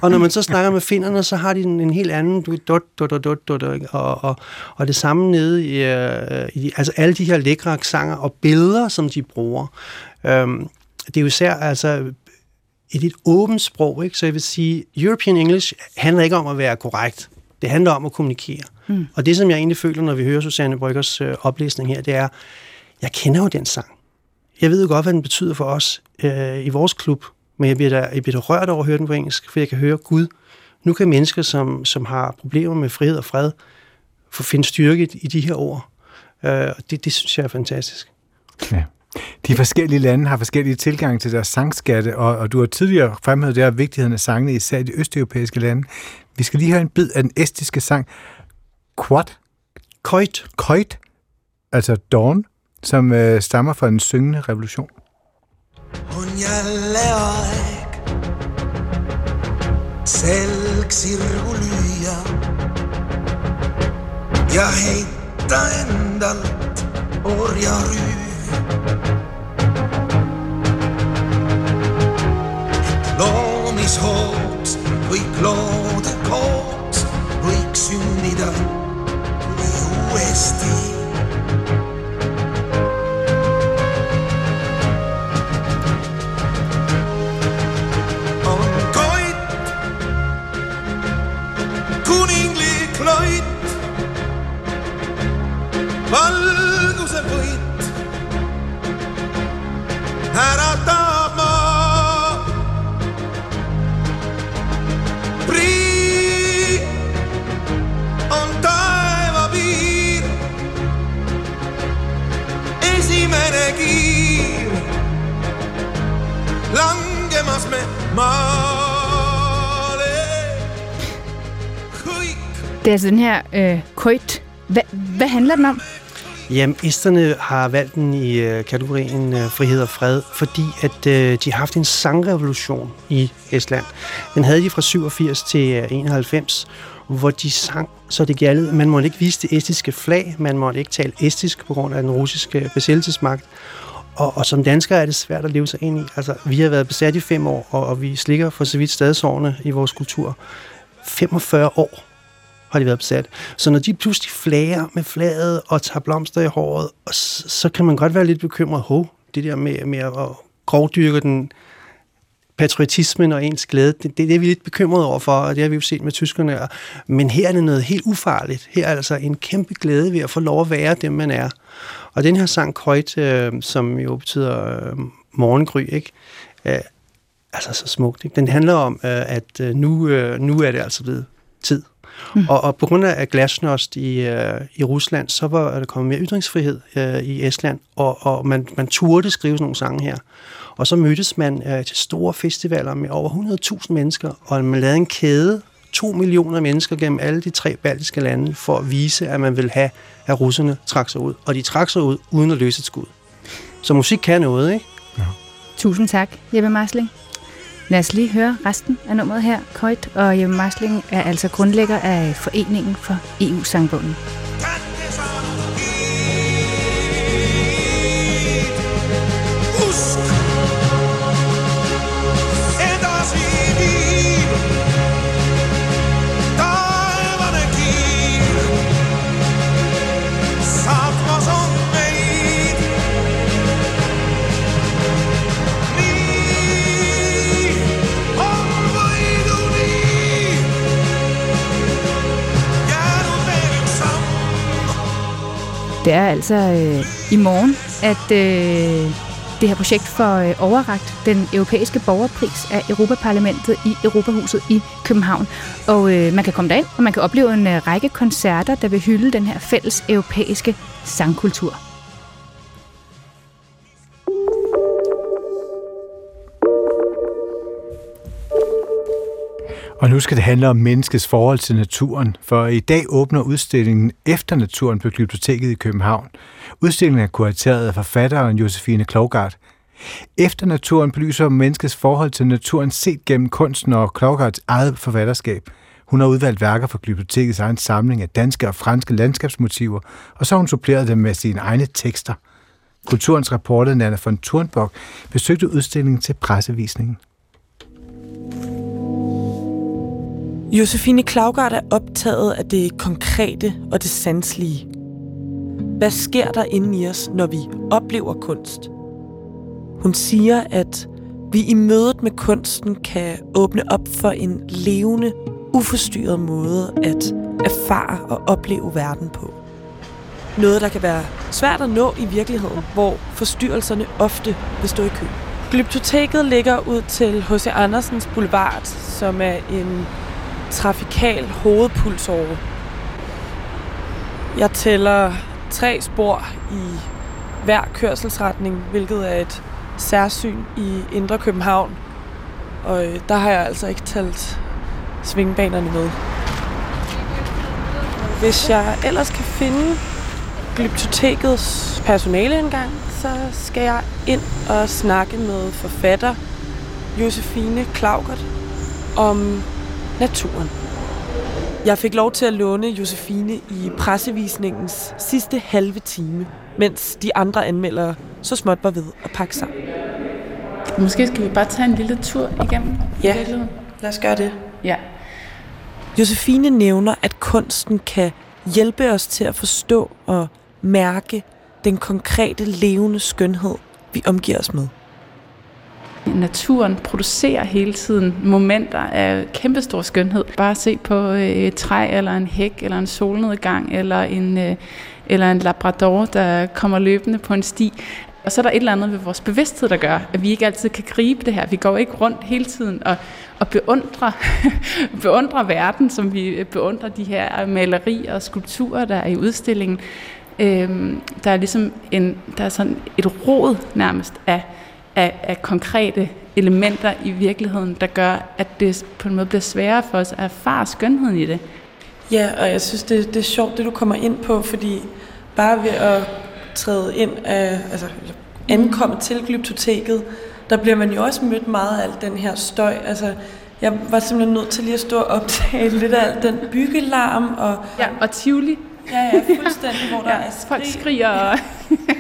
Og når man så snakker med finderne, så har de en, en helt anden du, dot, dot, dot, dot, dot, og, og, og det samme nede i, uh, i altså alle de her lækre aksanger og billeder, som de bruger. Um, det er jo især altså et et åbent sprog, ikke? så jeg vil sige, European English handler ikke om at være korrekt. Det handler om at kommunikere. Mm. Og det, som jeg egentlig føler, når vi hører Susanne Bryggers øh, oplæsning her, det er, jeg kender jo den sang. Jeg ved jo godt, hvad den betyder for os øh, i vores klub, men jeg bliver, da, jeg bliver da rørt over at høre den på engelsk, for jeg kan høre Gud. Nu kan mennesker, som, som har problemer med frihed og fred, få finde styrke i, de her ord. Øh, det, det synes jeg er fantastisk. Ja. De forskellige lande har forskellige tilgange til deres sangskatte, og, og du har tidligere fremhævet der vigtigheden af sangene, især i de østeuropæiske lande. Vi skal lige høre en bid af den estiske sang Quat? Koit. Koit, altså Dawn, som øh, stammer fra den syngende revolution. On jälle aeg selg sirgu lüüa ja heita endalt orjarüü. loomishooks kõik loode koos võiks sündida nii uuesti Det er altså den her øh, Koit. Hva, hvad handler den om? Jamen, esterne har valgt den i øh, kategorien øh, frihed og fred, fordi at øh, de har haft en sangrevolution i Estland. Den havde de fra 87 til øh, 91, hvor de sang, så det gjaldt. Man måtte ikke vise det estiske flag, man måtte ikke tale estisk på grund af den russiske besættelsesmagt. Og, og som danskere er det svært at leve sig ind i. Altså, vi har været besat i fem år, og, og vi slikker for så vidt stadsårene i vores kultur. 45 år har de været besat. Så når de pludselig flager med flaget og tager blomster i håret, og så, så kan man godt være lidt bekymret. Hov, det der med, med at grovdyrke den patriotismen og ens glæde, det, det, det er vi lidt bekymrede over for, og det har vi jo set med tyskerne. Men her er det noget helt ufarligt. Her er altså en kæmpe glæde ved at få lov at være dem, man er. Og den her sang Køjt, øh, som jo betyder øh, morgengry, ikke? Øh, altså så smukt. Ikke? Den handler om, øh, at øh, nu, øh, nu er det altså blevet tid. Mm. Og, og på grund af glasnost i, øh, i Rusland, så var der kommet mere ytringsfrihed øh, i Estland, og, og man, man turde skrive sådan nogle sange her. Og så mødtes man øh, til store festivaler med over 100.000 mennesker, og man lavede en kæde, to millioner mennesker gennem alle de tre baltiske lande, for at vise, at man vil have, at russerne trak sig ud. Og de trak sig ud uden at løse et skud. Så musik kan noget, ikke? Tusind tak, Jeppe Marsling. Lad os lige høre resten af nummeret her. Koit og Jeppe Marsling er altså grundlægger af Foreningen for EU-sangbogen. Det er altså øh, i morgen, at øh, det her projekt får øh, overragt den europæiske borgerpris af Europaparlamentet i Europahuset i København. Og øh, man kan komme derind, og man kan opleve en øh, række koncerter, der vil hylde den her fælles europæiske sangkultur. Og nu skal det handle om menneskets forhold til naturen, for i dag åbner udstillingen Efter naturen på Glyptoteket i København. Udstillingen er kurateret af forfatteren Josefine Klogart. Efter naturen belyser menneskets forhold til naturen set gennem kunsten og Klogarts eget forfatterskab. Hun har udvalgt værker fra Glyptotekets egen samling af danske og franske landskabsmotiver, og så har hun suppleret dem med sine egne tekster. Kulturens reporter Nana von Thurnbog besøgte udstillingen til pressevisningen. Josefine Klaugard er optaget af det konkrete og det sanselige. Hvad sker der inde i os, når vi oplever kunst? Hun siger, at vi i mødet med kunsten kan åbne op for en levende, uforstyrret måde at erfare og opleve verden på. Noget, der kan være svært at nå i virkeligheden, hvor forstyrrelserne ofte vil stå i kø. Glyptoteket ligger ud til H.C. Andersens Boulevard, som er en trafikal hovedpulsåre. Jeg tæller tre spor i hver kørselsretning, hvilket er et særsyn i Indre København. Og øh, der har jeg altså ikke talt svingbanerne med. Hvis jeg ellers kan finde Glyptotekets personale engang, så skal jeg ind og snakke med forfatter Josefine Klaugert om naturen. Jeg fik lov til at låne Josefine i pressevisningens sidste halve time, mens de andre anmeldere så småt var ved at pakke sammen. Måske skal vi bare tage en lille tur igennem. Ja, lad os gøre det. Ja. Josefine nævner, at kunsten kan hjælpe os til at forstå og mærke den konkrete levende skønhed, vi omgiver os med. Naturen producerer hele tiden momenter af kæmpestor skønhed. Bare se på øh, et træ, eller en hæk, eller en solnedgang, eller en, øh, eller en labrador, der kommer løbende på en sti. Og så er der et eller andet ved vores bevidsthed, der gør, at vi ikke altid kan gribe det her. Vi går ikke rundt hele tiden og, og beundrer, [LAUGHS] beundrer verden, som vi øh, beundrer de her malerier og skulpturer, der er i udstillingen. Øhm, der er ligesom en, der er sådan et rod nærmest af, af, af konkrete elementer i virkeligheden, der gør, at det på en måde bliver sværere for os at erfare skønheden i det. Ja, og jeg synes, det, det er sjovt, det du kommer ind på, fordi bare ved at træde ind af, altså ankomme til glyptoteket, der bliver man jo også mødt meget af al den her støj. Altså, jeg var simpelthen nødt til lige at stå og optage [LAUGHS] lidt af al den byggelarm. Og, ja, og tivoli. Ja, ja, fuldstændig, hvor der ja, er skrig. Folk skriger. Og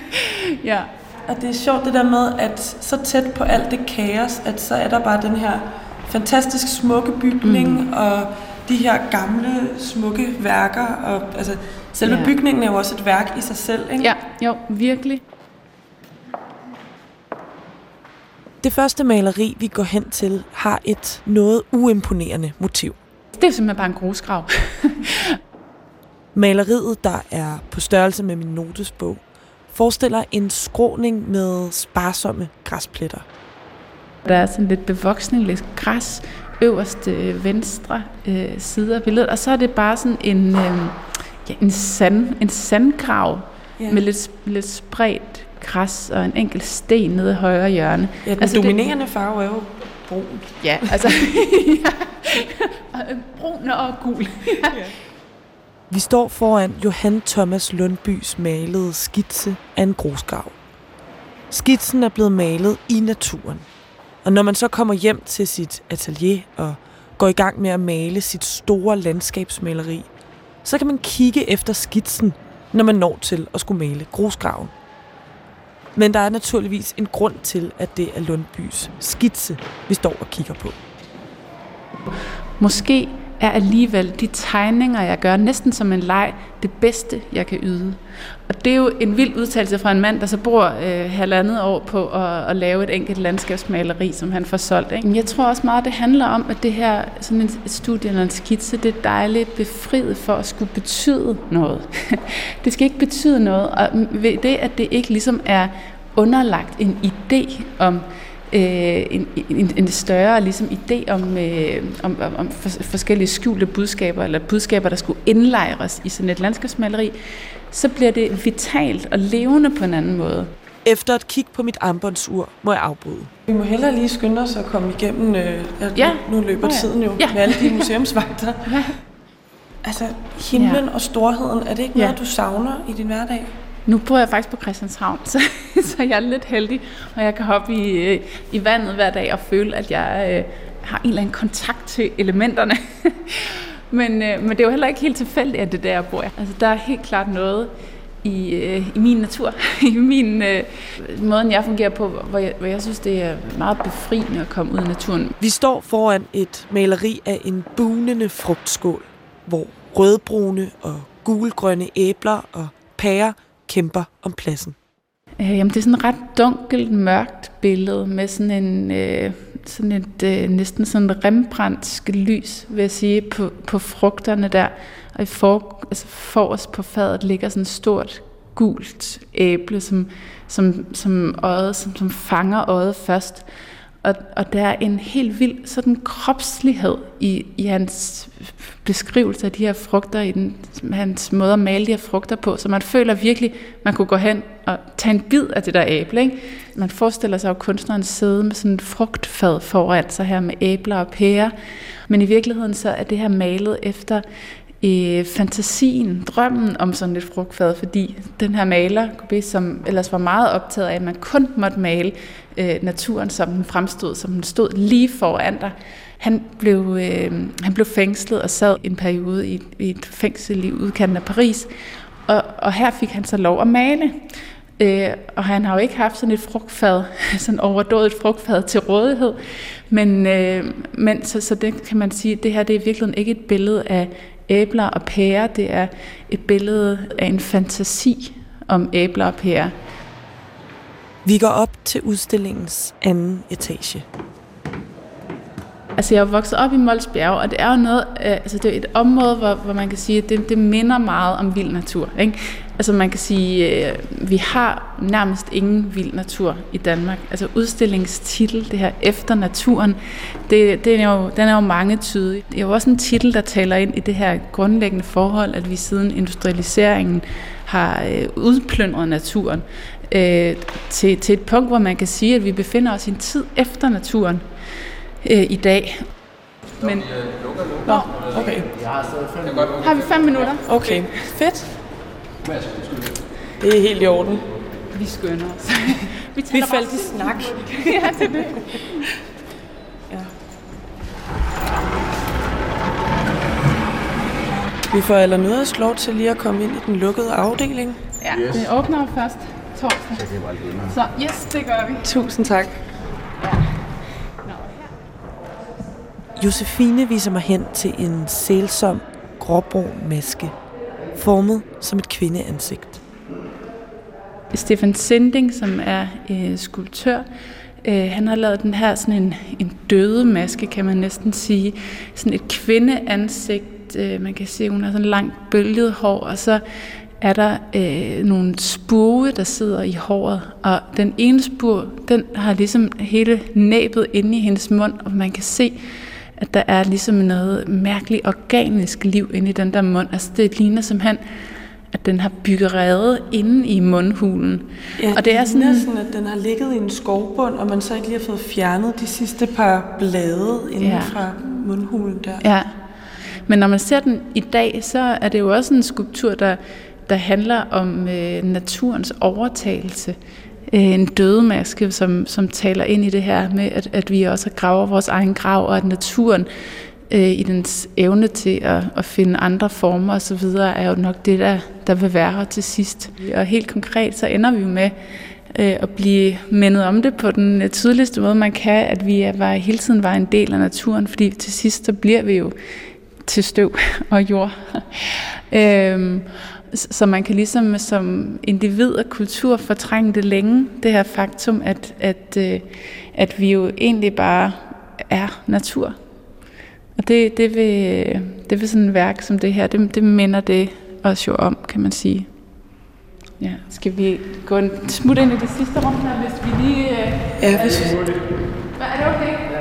[LAUGHS] ja. Og det er sjovt det der med, at så tæt på alt det kaos, at så er der bare den her fantastisk smukke bygning, mm. og de her gamle, smukke værker. Og, altså, selve ja. bygningen er jo også et værk i sig selv, ikke? Ja, jo, virkelig. Det første maleri, vi går hen til, har et noget uimponerende motiv. Det er simpelthen bare en grusgrav. [LAUGHS] Maleriet, der er på størrelse med min notesbog, forestiller en skråning med sparsomme græspletter. Der er sådan lidt bevoksning, lidt græs, øverste venstre øh, side af billedet, og så er det bare sådan en, øh, ja, en, sand, en sandgrav yeah. med lidt, lidt spredt græs og en enkelt sten nede i højre hjørne. Ja, den altså, dominerende det, farve er jo brun. Ja, altså [LAUGHS] ja. brun og gul. ja. [LAUGHS] Vi står foran Johan Thomas Lundbys malede skitse af en grusgrav. Skitsen er blevet malet i naturen. Og når man så kommer hjem til sit atelier og går i gang med at male sit store landskabsmaleri, så kan man kigge efter skitsen, når man når til at skulle male grusgraven. Men der er naturligvis en grund til, at det er Lundbys skitse, vi står og kigger på. Måske er alligevel de tegninger, jeg gør, næsten som en leg, det bedste, jeg kan yde. Og det er jo en vild udtalelse fra en mand, der så bor øh, halvandet år på at, at lave et enkelt landskabsmaleri, som han får solgt. Ikke? Men jeg tror også meget, det handler om, at det her sådan en, studie eller en skitse, det er dejligt befriet for at skulle betyde noget. [LAUGHS] det skal ikke betyde noget, og ved det, at det ikke ligesom er underlagt en idé om, øh, en, en, en større ligesom, idé om, øh, om, om for, forskellige skjulte budskaber, eller budskaber, der skulle indlejres i sådan et landskabsmaleri, så bliver det vitalt og levende på en anden måde. Efter et kig på mit armbåndsur, må jeg afbryde. Vi må hellere lige skynde os at komme igennem, øh, ja. nu løber ja. tiden jo, ja. med alle de museumsvagter. ja. Altså, himlen ja. og storheden, er det ikke noget, ja. du savner i din hverdag? Nu bor jeg faktisk på Christianshavn, [LAUGHS] så, så jeg er lidt heldig, og jeg kan hoppe i, øh, i vandet hver dag og føle, at jeg øh, har en eller anden kontakt til elementerne. [LAUGHS] men, øh, men det er jo heller ikke helt tilfældigt, at det er der, jeg bor. Altså, der er helt klart noget i, øh, i min natur, [LAUGHS] i min øh, måden, jeg fungerer på, hvor jeg, hvor jeg synes, det er meget befriende at komme ud i naturen. Vi står foran et maleri af en bunende frugtskål, hvor rødbrune og gulgrønne æbler og pærer kæmper om pladsen. Øh, jamen, det er sådan et ret dunkelt, mørkt billede med sådan en... Øh, sådan et øh, næsten sådan rembrandtsk lys, vil jeg sige, på, på frugterne der. Og i for, altså forrest på fadet ligger sådan et stort gult æble, som, som, som, øjet, som, som fanger øjet først. Og, og der er en helt vild sådan kropslighed i, i hans beskrivelse af de her frugter, i den, hans måde at male de her frugter på, så man føler virkelig, man kunne gå hen og tage en bid af det der æble. Ikke? Man forestiller sig jo kunstneren sidde med sådan en frugtfad foran sig her med æbler og pærer, men i virkeligheden så er det her malet efter øh, fantasien, drømmen om sådan et frugtfad, fordi den her maler, Kobe, som ellers var meget optaget af, at man kun måtte male øh, naturen, som den fremstod, som den stod lige foran dig, han blev, øh, han blev fængslet og sad en periode i, i et fængsel i udkanten af Paris, og, og her fik han så lov at male. Øh, og han har jo ikke haft sådan et frugtfad, [LAUGHS] sådan overdådet frugtfad til rådighed, men, øh, men så, så det kan man sige, det her det er i virkeligheden ikke et billede af æbler og pærer, det er et billede af en fantasi om æbler og pærer. Vi går op til udstillingens anden etage. Altså jeg er vokset op i Mols Bjerg, og det er jo noget, øh, altså det er et område, hvor, hvor man kan sige, at det, det minder meget om vild natur. Ikke? Altså man kan sige, øh, vi har nærmest ingen vild natur i Danmark. Altså udstillingstitel, det her efter naturen, det, det er jo, den er jo mange tydig. Det er jo også en titel, der taler ind i det her grundlæggende forhold, at vi siden industrialiseringen har øh, udplyndret naturen øh, til, til et punkt, hvor man kan sige, at vi befinder os i en tid efter naturen øh, i dag. Men, Nå, okay. Har vi fem minutter? Okay, fedt. Det er helt i orden. Vi skynder os. [LAUGHS] vi, vi faldt i snak. [LAUGHS] ja, det er det. Ja. Vi får aller noget lov til lige at komme ind i den lukkede afdeling. Ja, yes. det åbner først torsdag. Så yes, det gør vi. Tusind tak. Josefine viser mig hen til en sælsom gråbrun maske, formet som et kvindeansigt. Stefan Sending, som er øh, skulptør, øh, han har lavet den her sådan en, en døde maske, kan man næsten sige. Sådan et kvindeansigt. Øh, man kan se, hun har sådan langt bølget hår, og så er der øh, nogle spure, der sidder i håret. Og den ene spur, den har ligesom hele næbet inde i hendes mund, og man kan se, at der er ligesom noget mærkeligt organisk liv inde i den der mund. Altså det ligner simpelthen, at den har bygget rede inde i mundhulen. Ja, og det er sådan, sådan, at den har ligget i en skovbund, og man så ikke lige har fået fjernet de sidste par blade inden ja. fra mundhulen der. Ja, men når man ser den i dag, så er det jo også en skulptur, der, der handler om øh, naturens overtagelse Øh, en dødemaske, som, som taler ind i det her med, at, at vi også graver vores egen grav, og at naturen øh, i dens evne til at, at finde andre former osv., er jo nok det, der, der vil være her til sidst. Og helt konkret, så ender vi jo med øh, at blive mindet om det på den øh, tydeligste måde, man kan, at vi er, var, hele tiden var en del af naturen, fordi til sidst så bliver vi jo til støv og jord. [LAUGHS] øhm, så man kan ligesom som individ og kultur fortrænge det længe, det her faktum, at, at, øh, at vi jo egentlig bare er natur. Og det, det, vil, det vil sådan et værk som det her, det, det minder det os jo om, kan man sige. Ja, skal vi gå en smut ind i det sidste rum her, hvis vi lige... Øh, ja, hvis vi... Er det okay?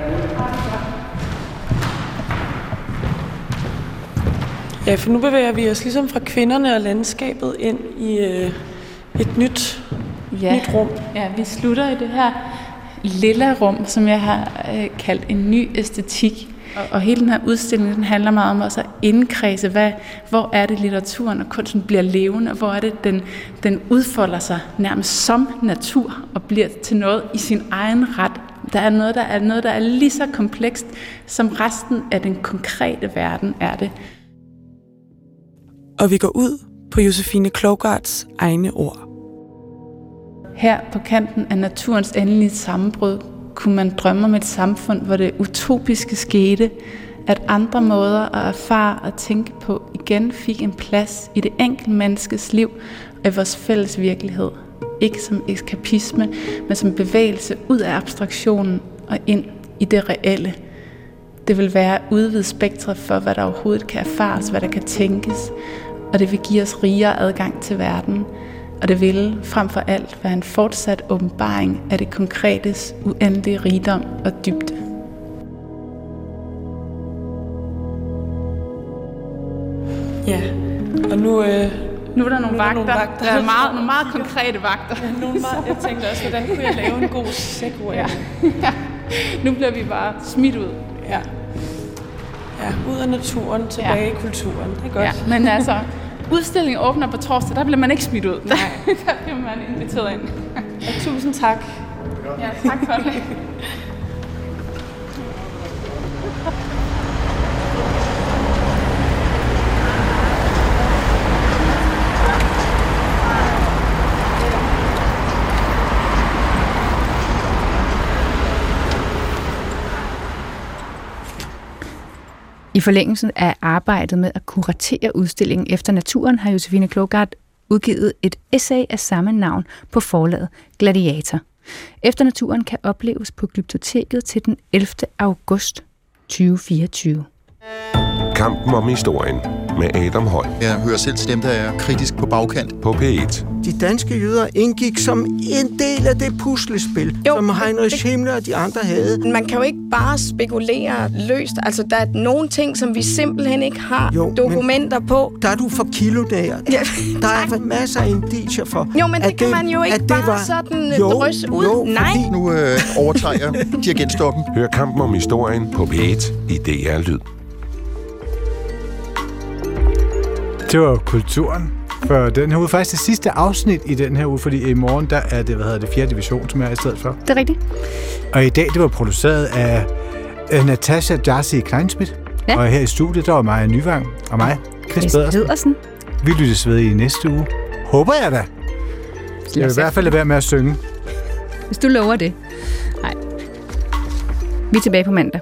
Ja, for nu bevæger vi os ligesom fra kvinderne og landskabet ind i øh, et nyt, ja. nyt rum. Ja, vi slutter i det her lilla rum, som jeg har øh, kaldt en ny æstetik. Og, og hele den her udstilling, den handler meget om også at indkredse, hvad, hvor er det litteraturen og kunsten bliver levende, og hvor er det, den, den udfolder sig nærmest som natur og bliver til noget i sin egen ret. Der er noget, der er noget, der er lige så komplekst, som resten af den konkrete verden er det. Og vi går ud på Josefine Klogarts egne ord. Her på kanten af naturens endelige sammenbrud kunne man drømme om et samfund, hvor det utopiske skete, at andre måder at erfare og tænke på igen fik en plads i det enkelte menneskes liv og i vores fælles virkelighed. Ikke som eskapisme, men som bevægelse ud af abstraktionen og ind i det reelle. Det vil være udvidet spektret for, hvad der overhovedet kan erfares, hvad der kan tænkes, og det vil give os rigere adgang til verden. Og det vil frem for alt være en fortsat åbenbaring af det konkretes uendelige rigdom og dybde. Ja, og nu... Øh, nu er der nogle nu vagter. Nogle vagter. Der er meget, nogle meget konkrete vagter. Ja, nogle meget, jeg tænkte også, hvordan kunne jeg lave en god segway? Ja. [LAUGHS] ja. Nu bliver vi bare smidt ud. Ja. Ja, ud af naturen, tilbage ja. i kulturen. Det er godt. Ja, men altså, udstillingen åbner på torsdag, der bliver man ikke smidt ud. Nej. [LAUGHS] der bliver man inviteret ind. Ja, tusind tak. Ja, tak for det. Forlængelsen af arbejdet med at kuratere udstillingen efter naturen, har Josefine Klogart udgivet et essay af samme navn på forlaget Gladiator. Efter naturen kan opleves på Glyptoteket til den 11. august 2024. Kampen om historien med Adam Høj. Jeg hører selv til dem, der er kritisk på bagkant. På P1. De danske jøder indgik som en del af det puslespil, jo, som Heinrich Himmler og de andre havde. Man kan jo ikke bare spekulere løst. Altså, der er nogle ting, som vi simpelthen ikke har jo, dokumenter på. Der er du for kilodager. [LAUGHS] Ja, der er masser af indicier for. Jo, men det, det kan man jo ikke bare var... sådan øh, jo, drysse ud. Jo, Nej. Nu øh, overtager jeg [LAUGHS] dirigentstokken. Hør kampen om historien på P1 i DR Lyd. Det var kulturen for den her uge. Faktisk det sidste afsnit i den her uge, fordi i morgen der er det, hvad hedder det, 4. division, som jeg er i stedet for. Det er rigtigt. Og i dag, det var produceret af uh, Natasha Darcy Kleinschmidt. Ja. Og her i studiet, der var Maja Nyvang og mig, Chris, Chris Pedersen. Pedersen. Vi lyttes ved i næste uge. Håber jeg da. Jeg vil i hvert fald lade være med at synge. Hvis du lover det. Nej. Vi er tilbage på mandag.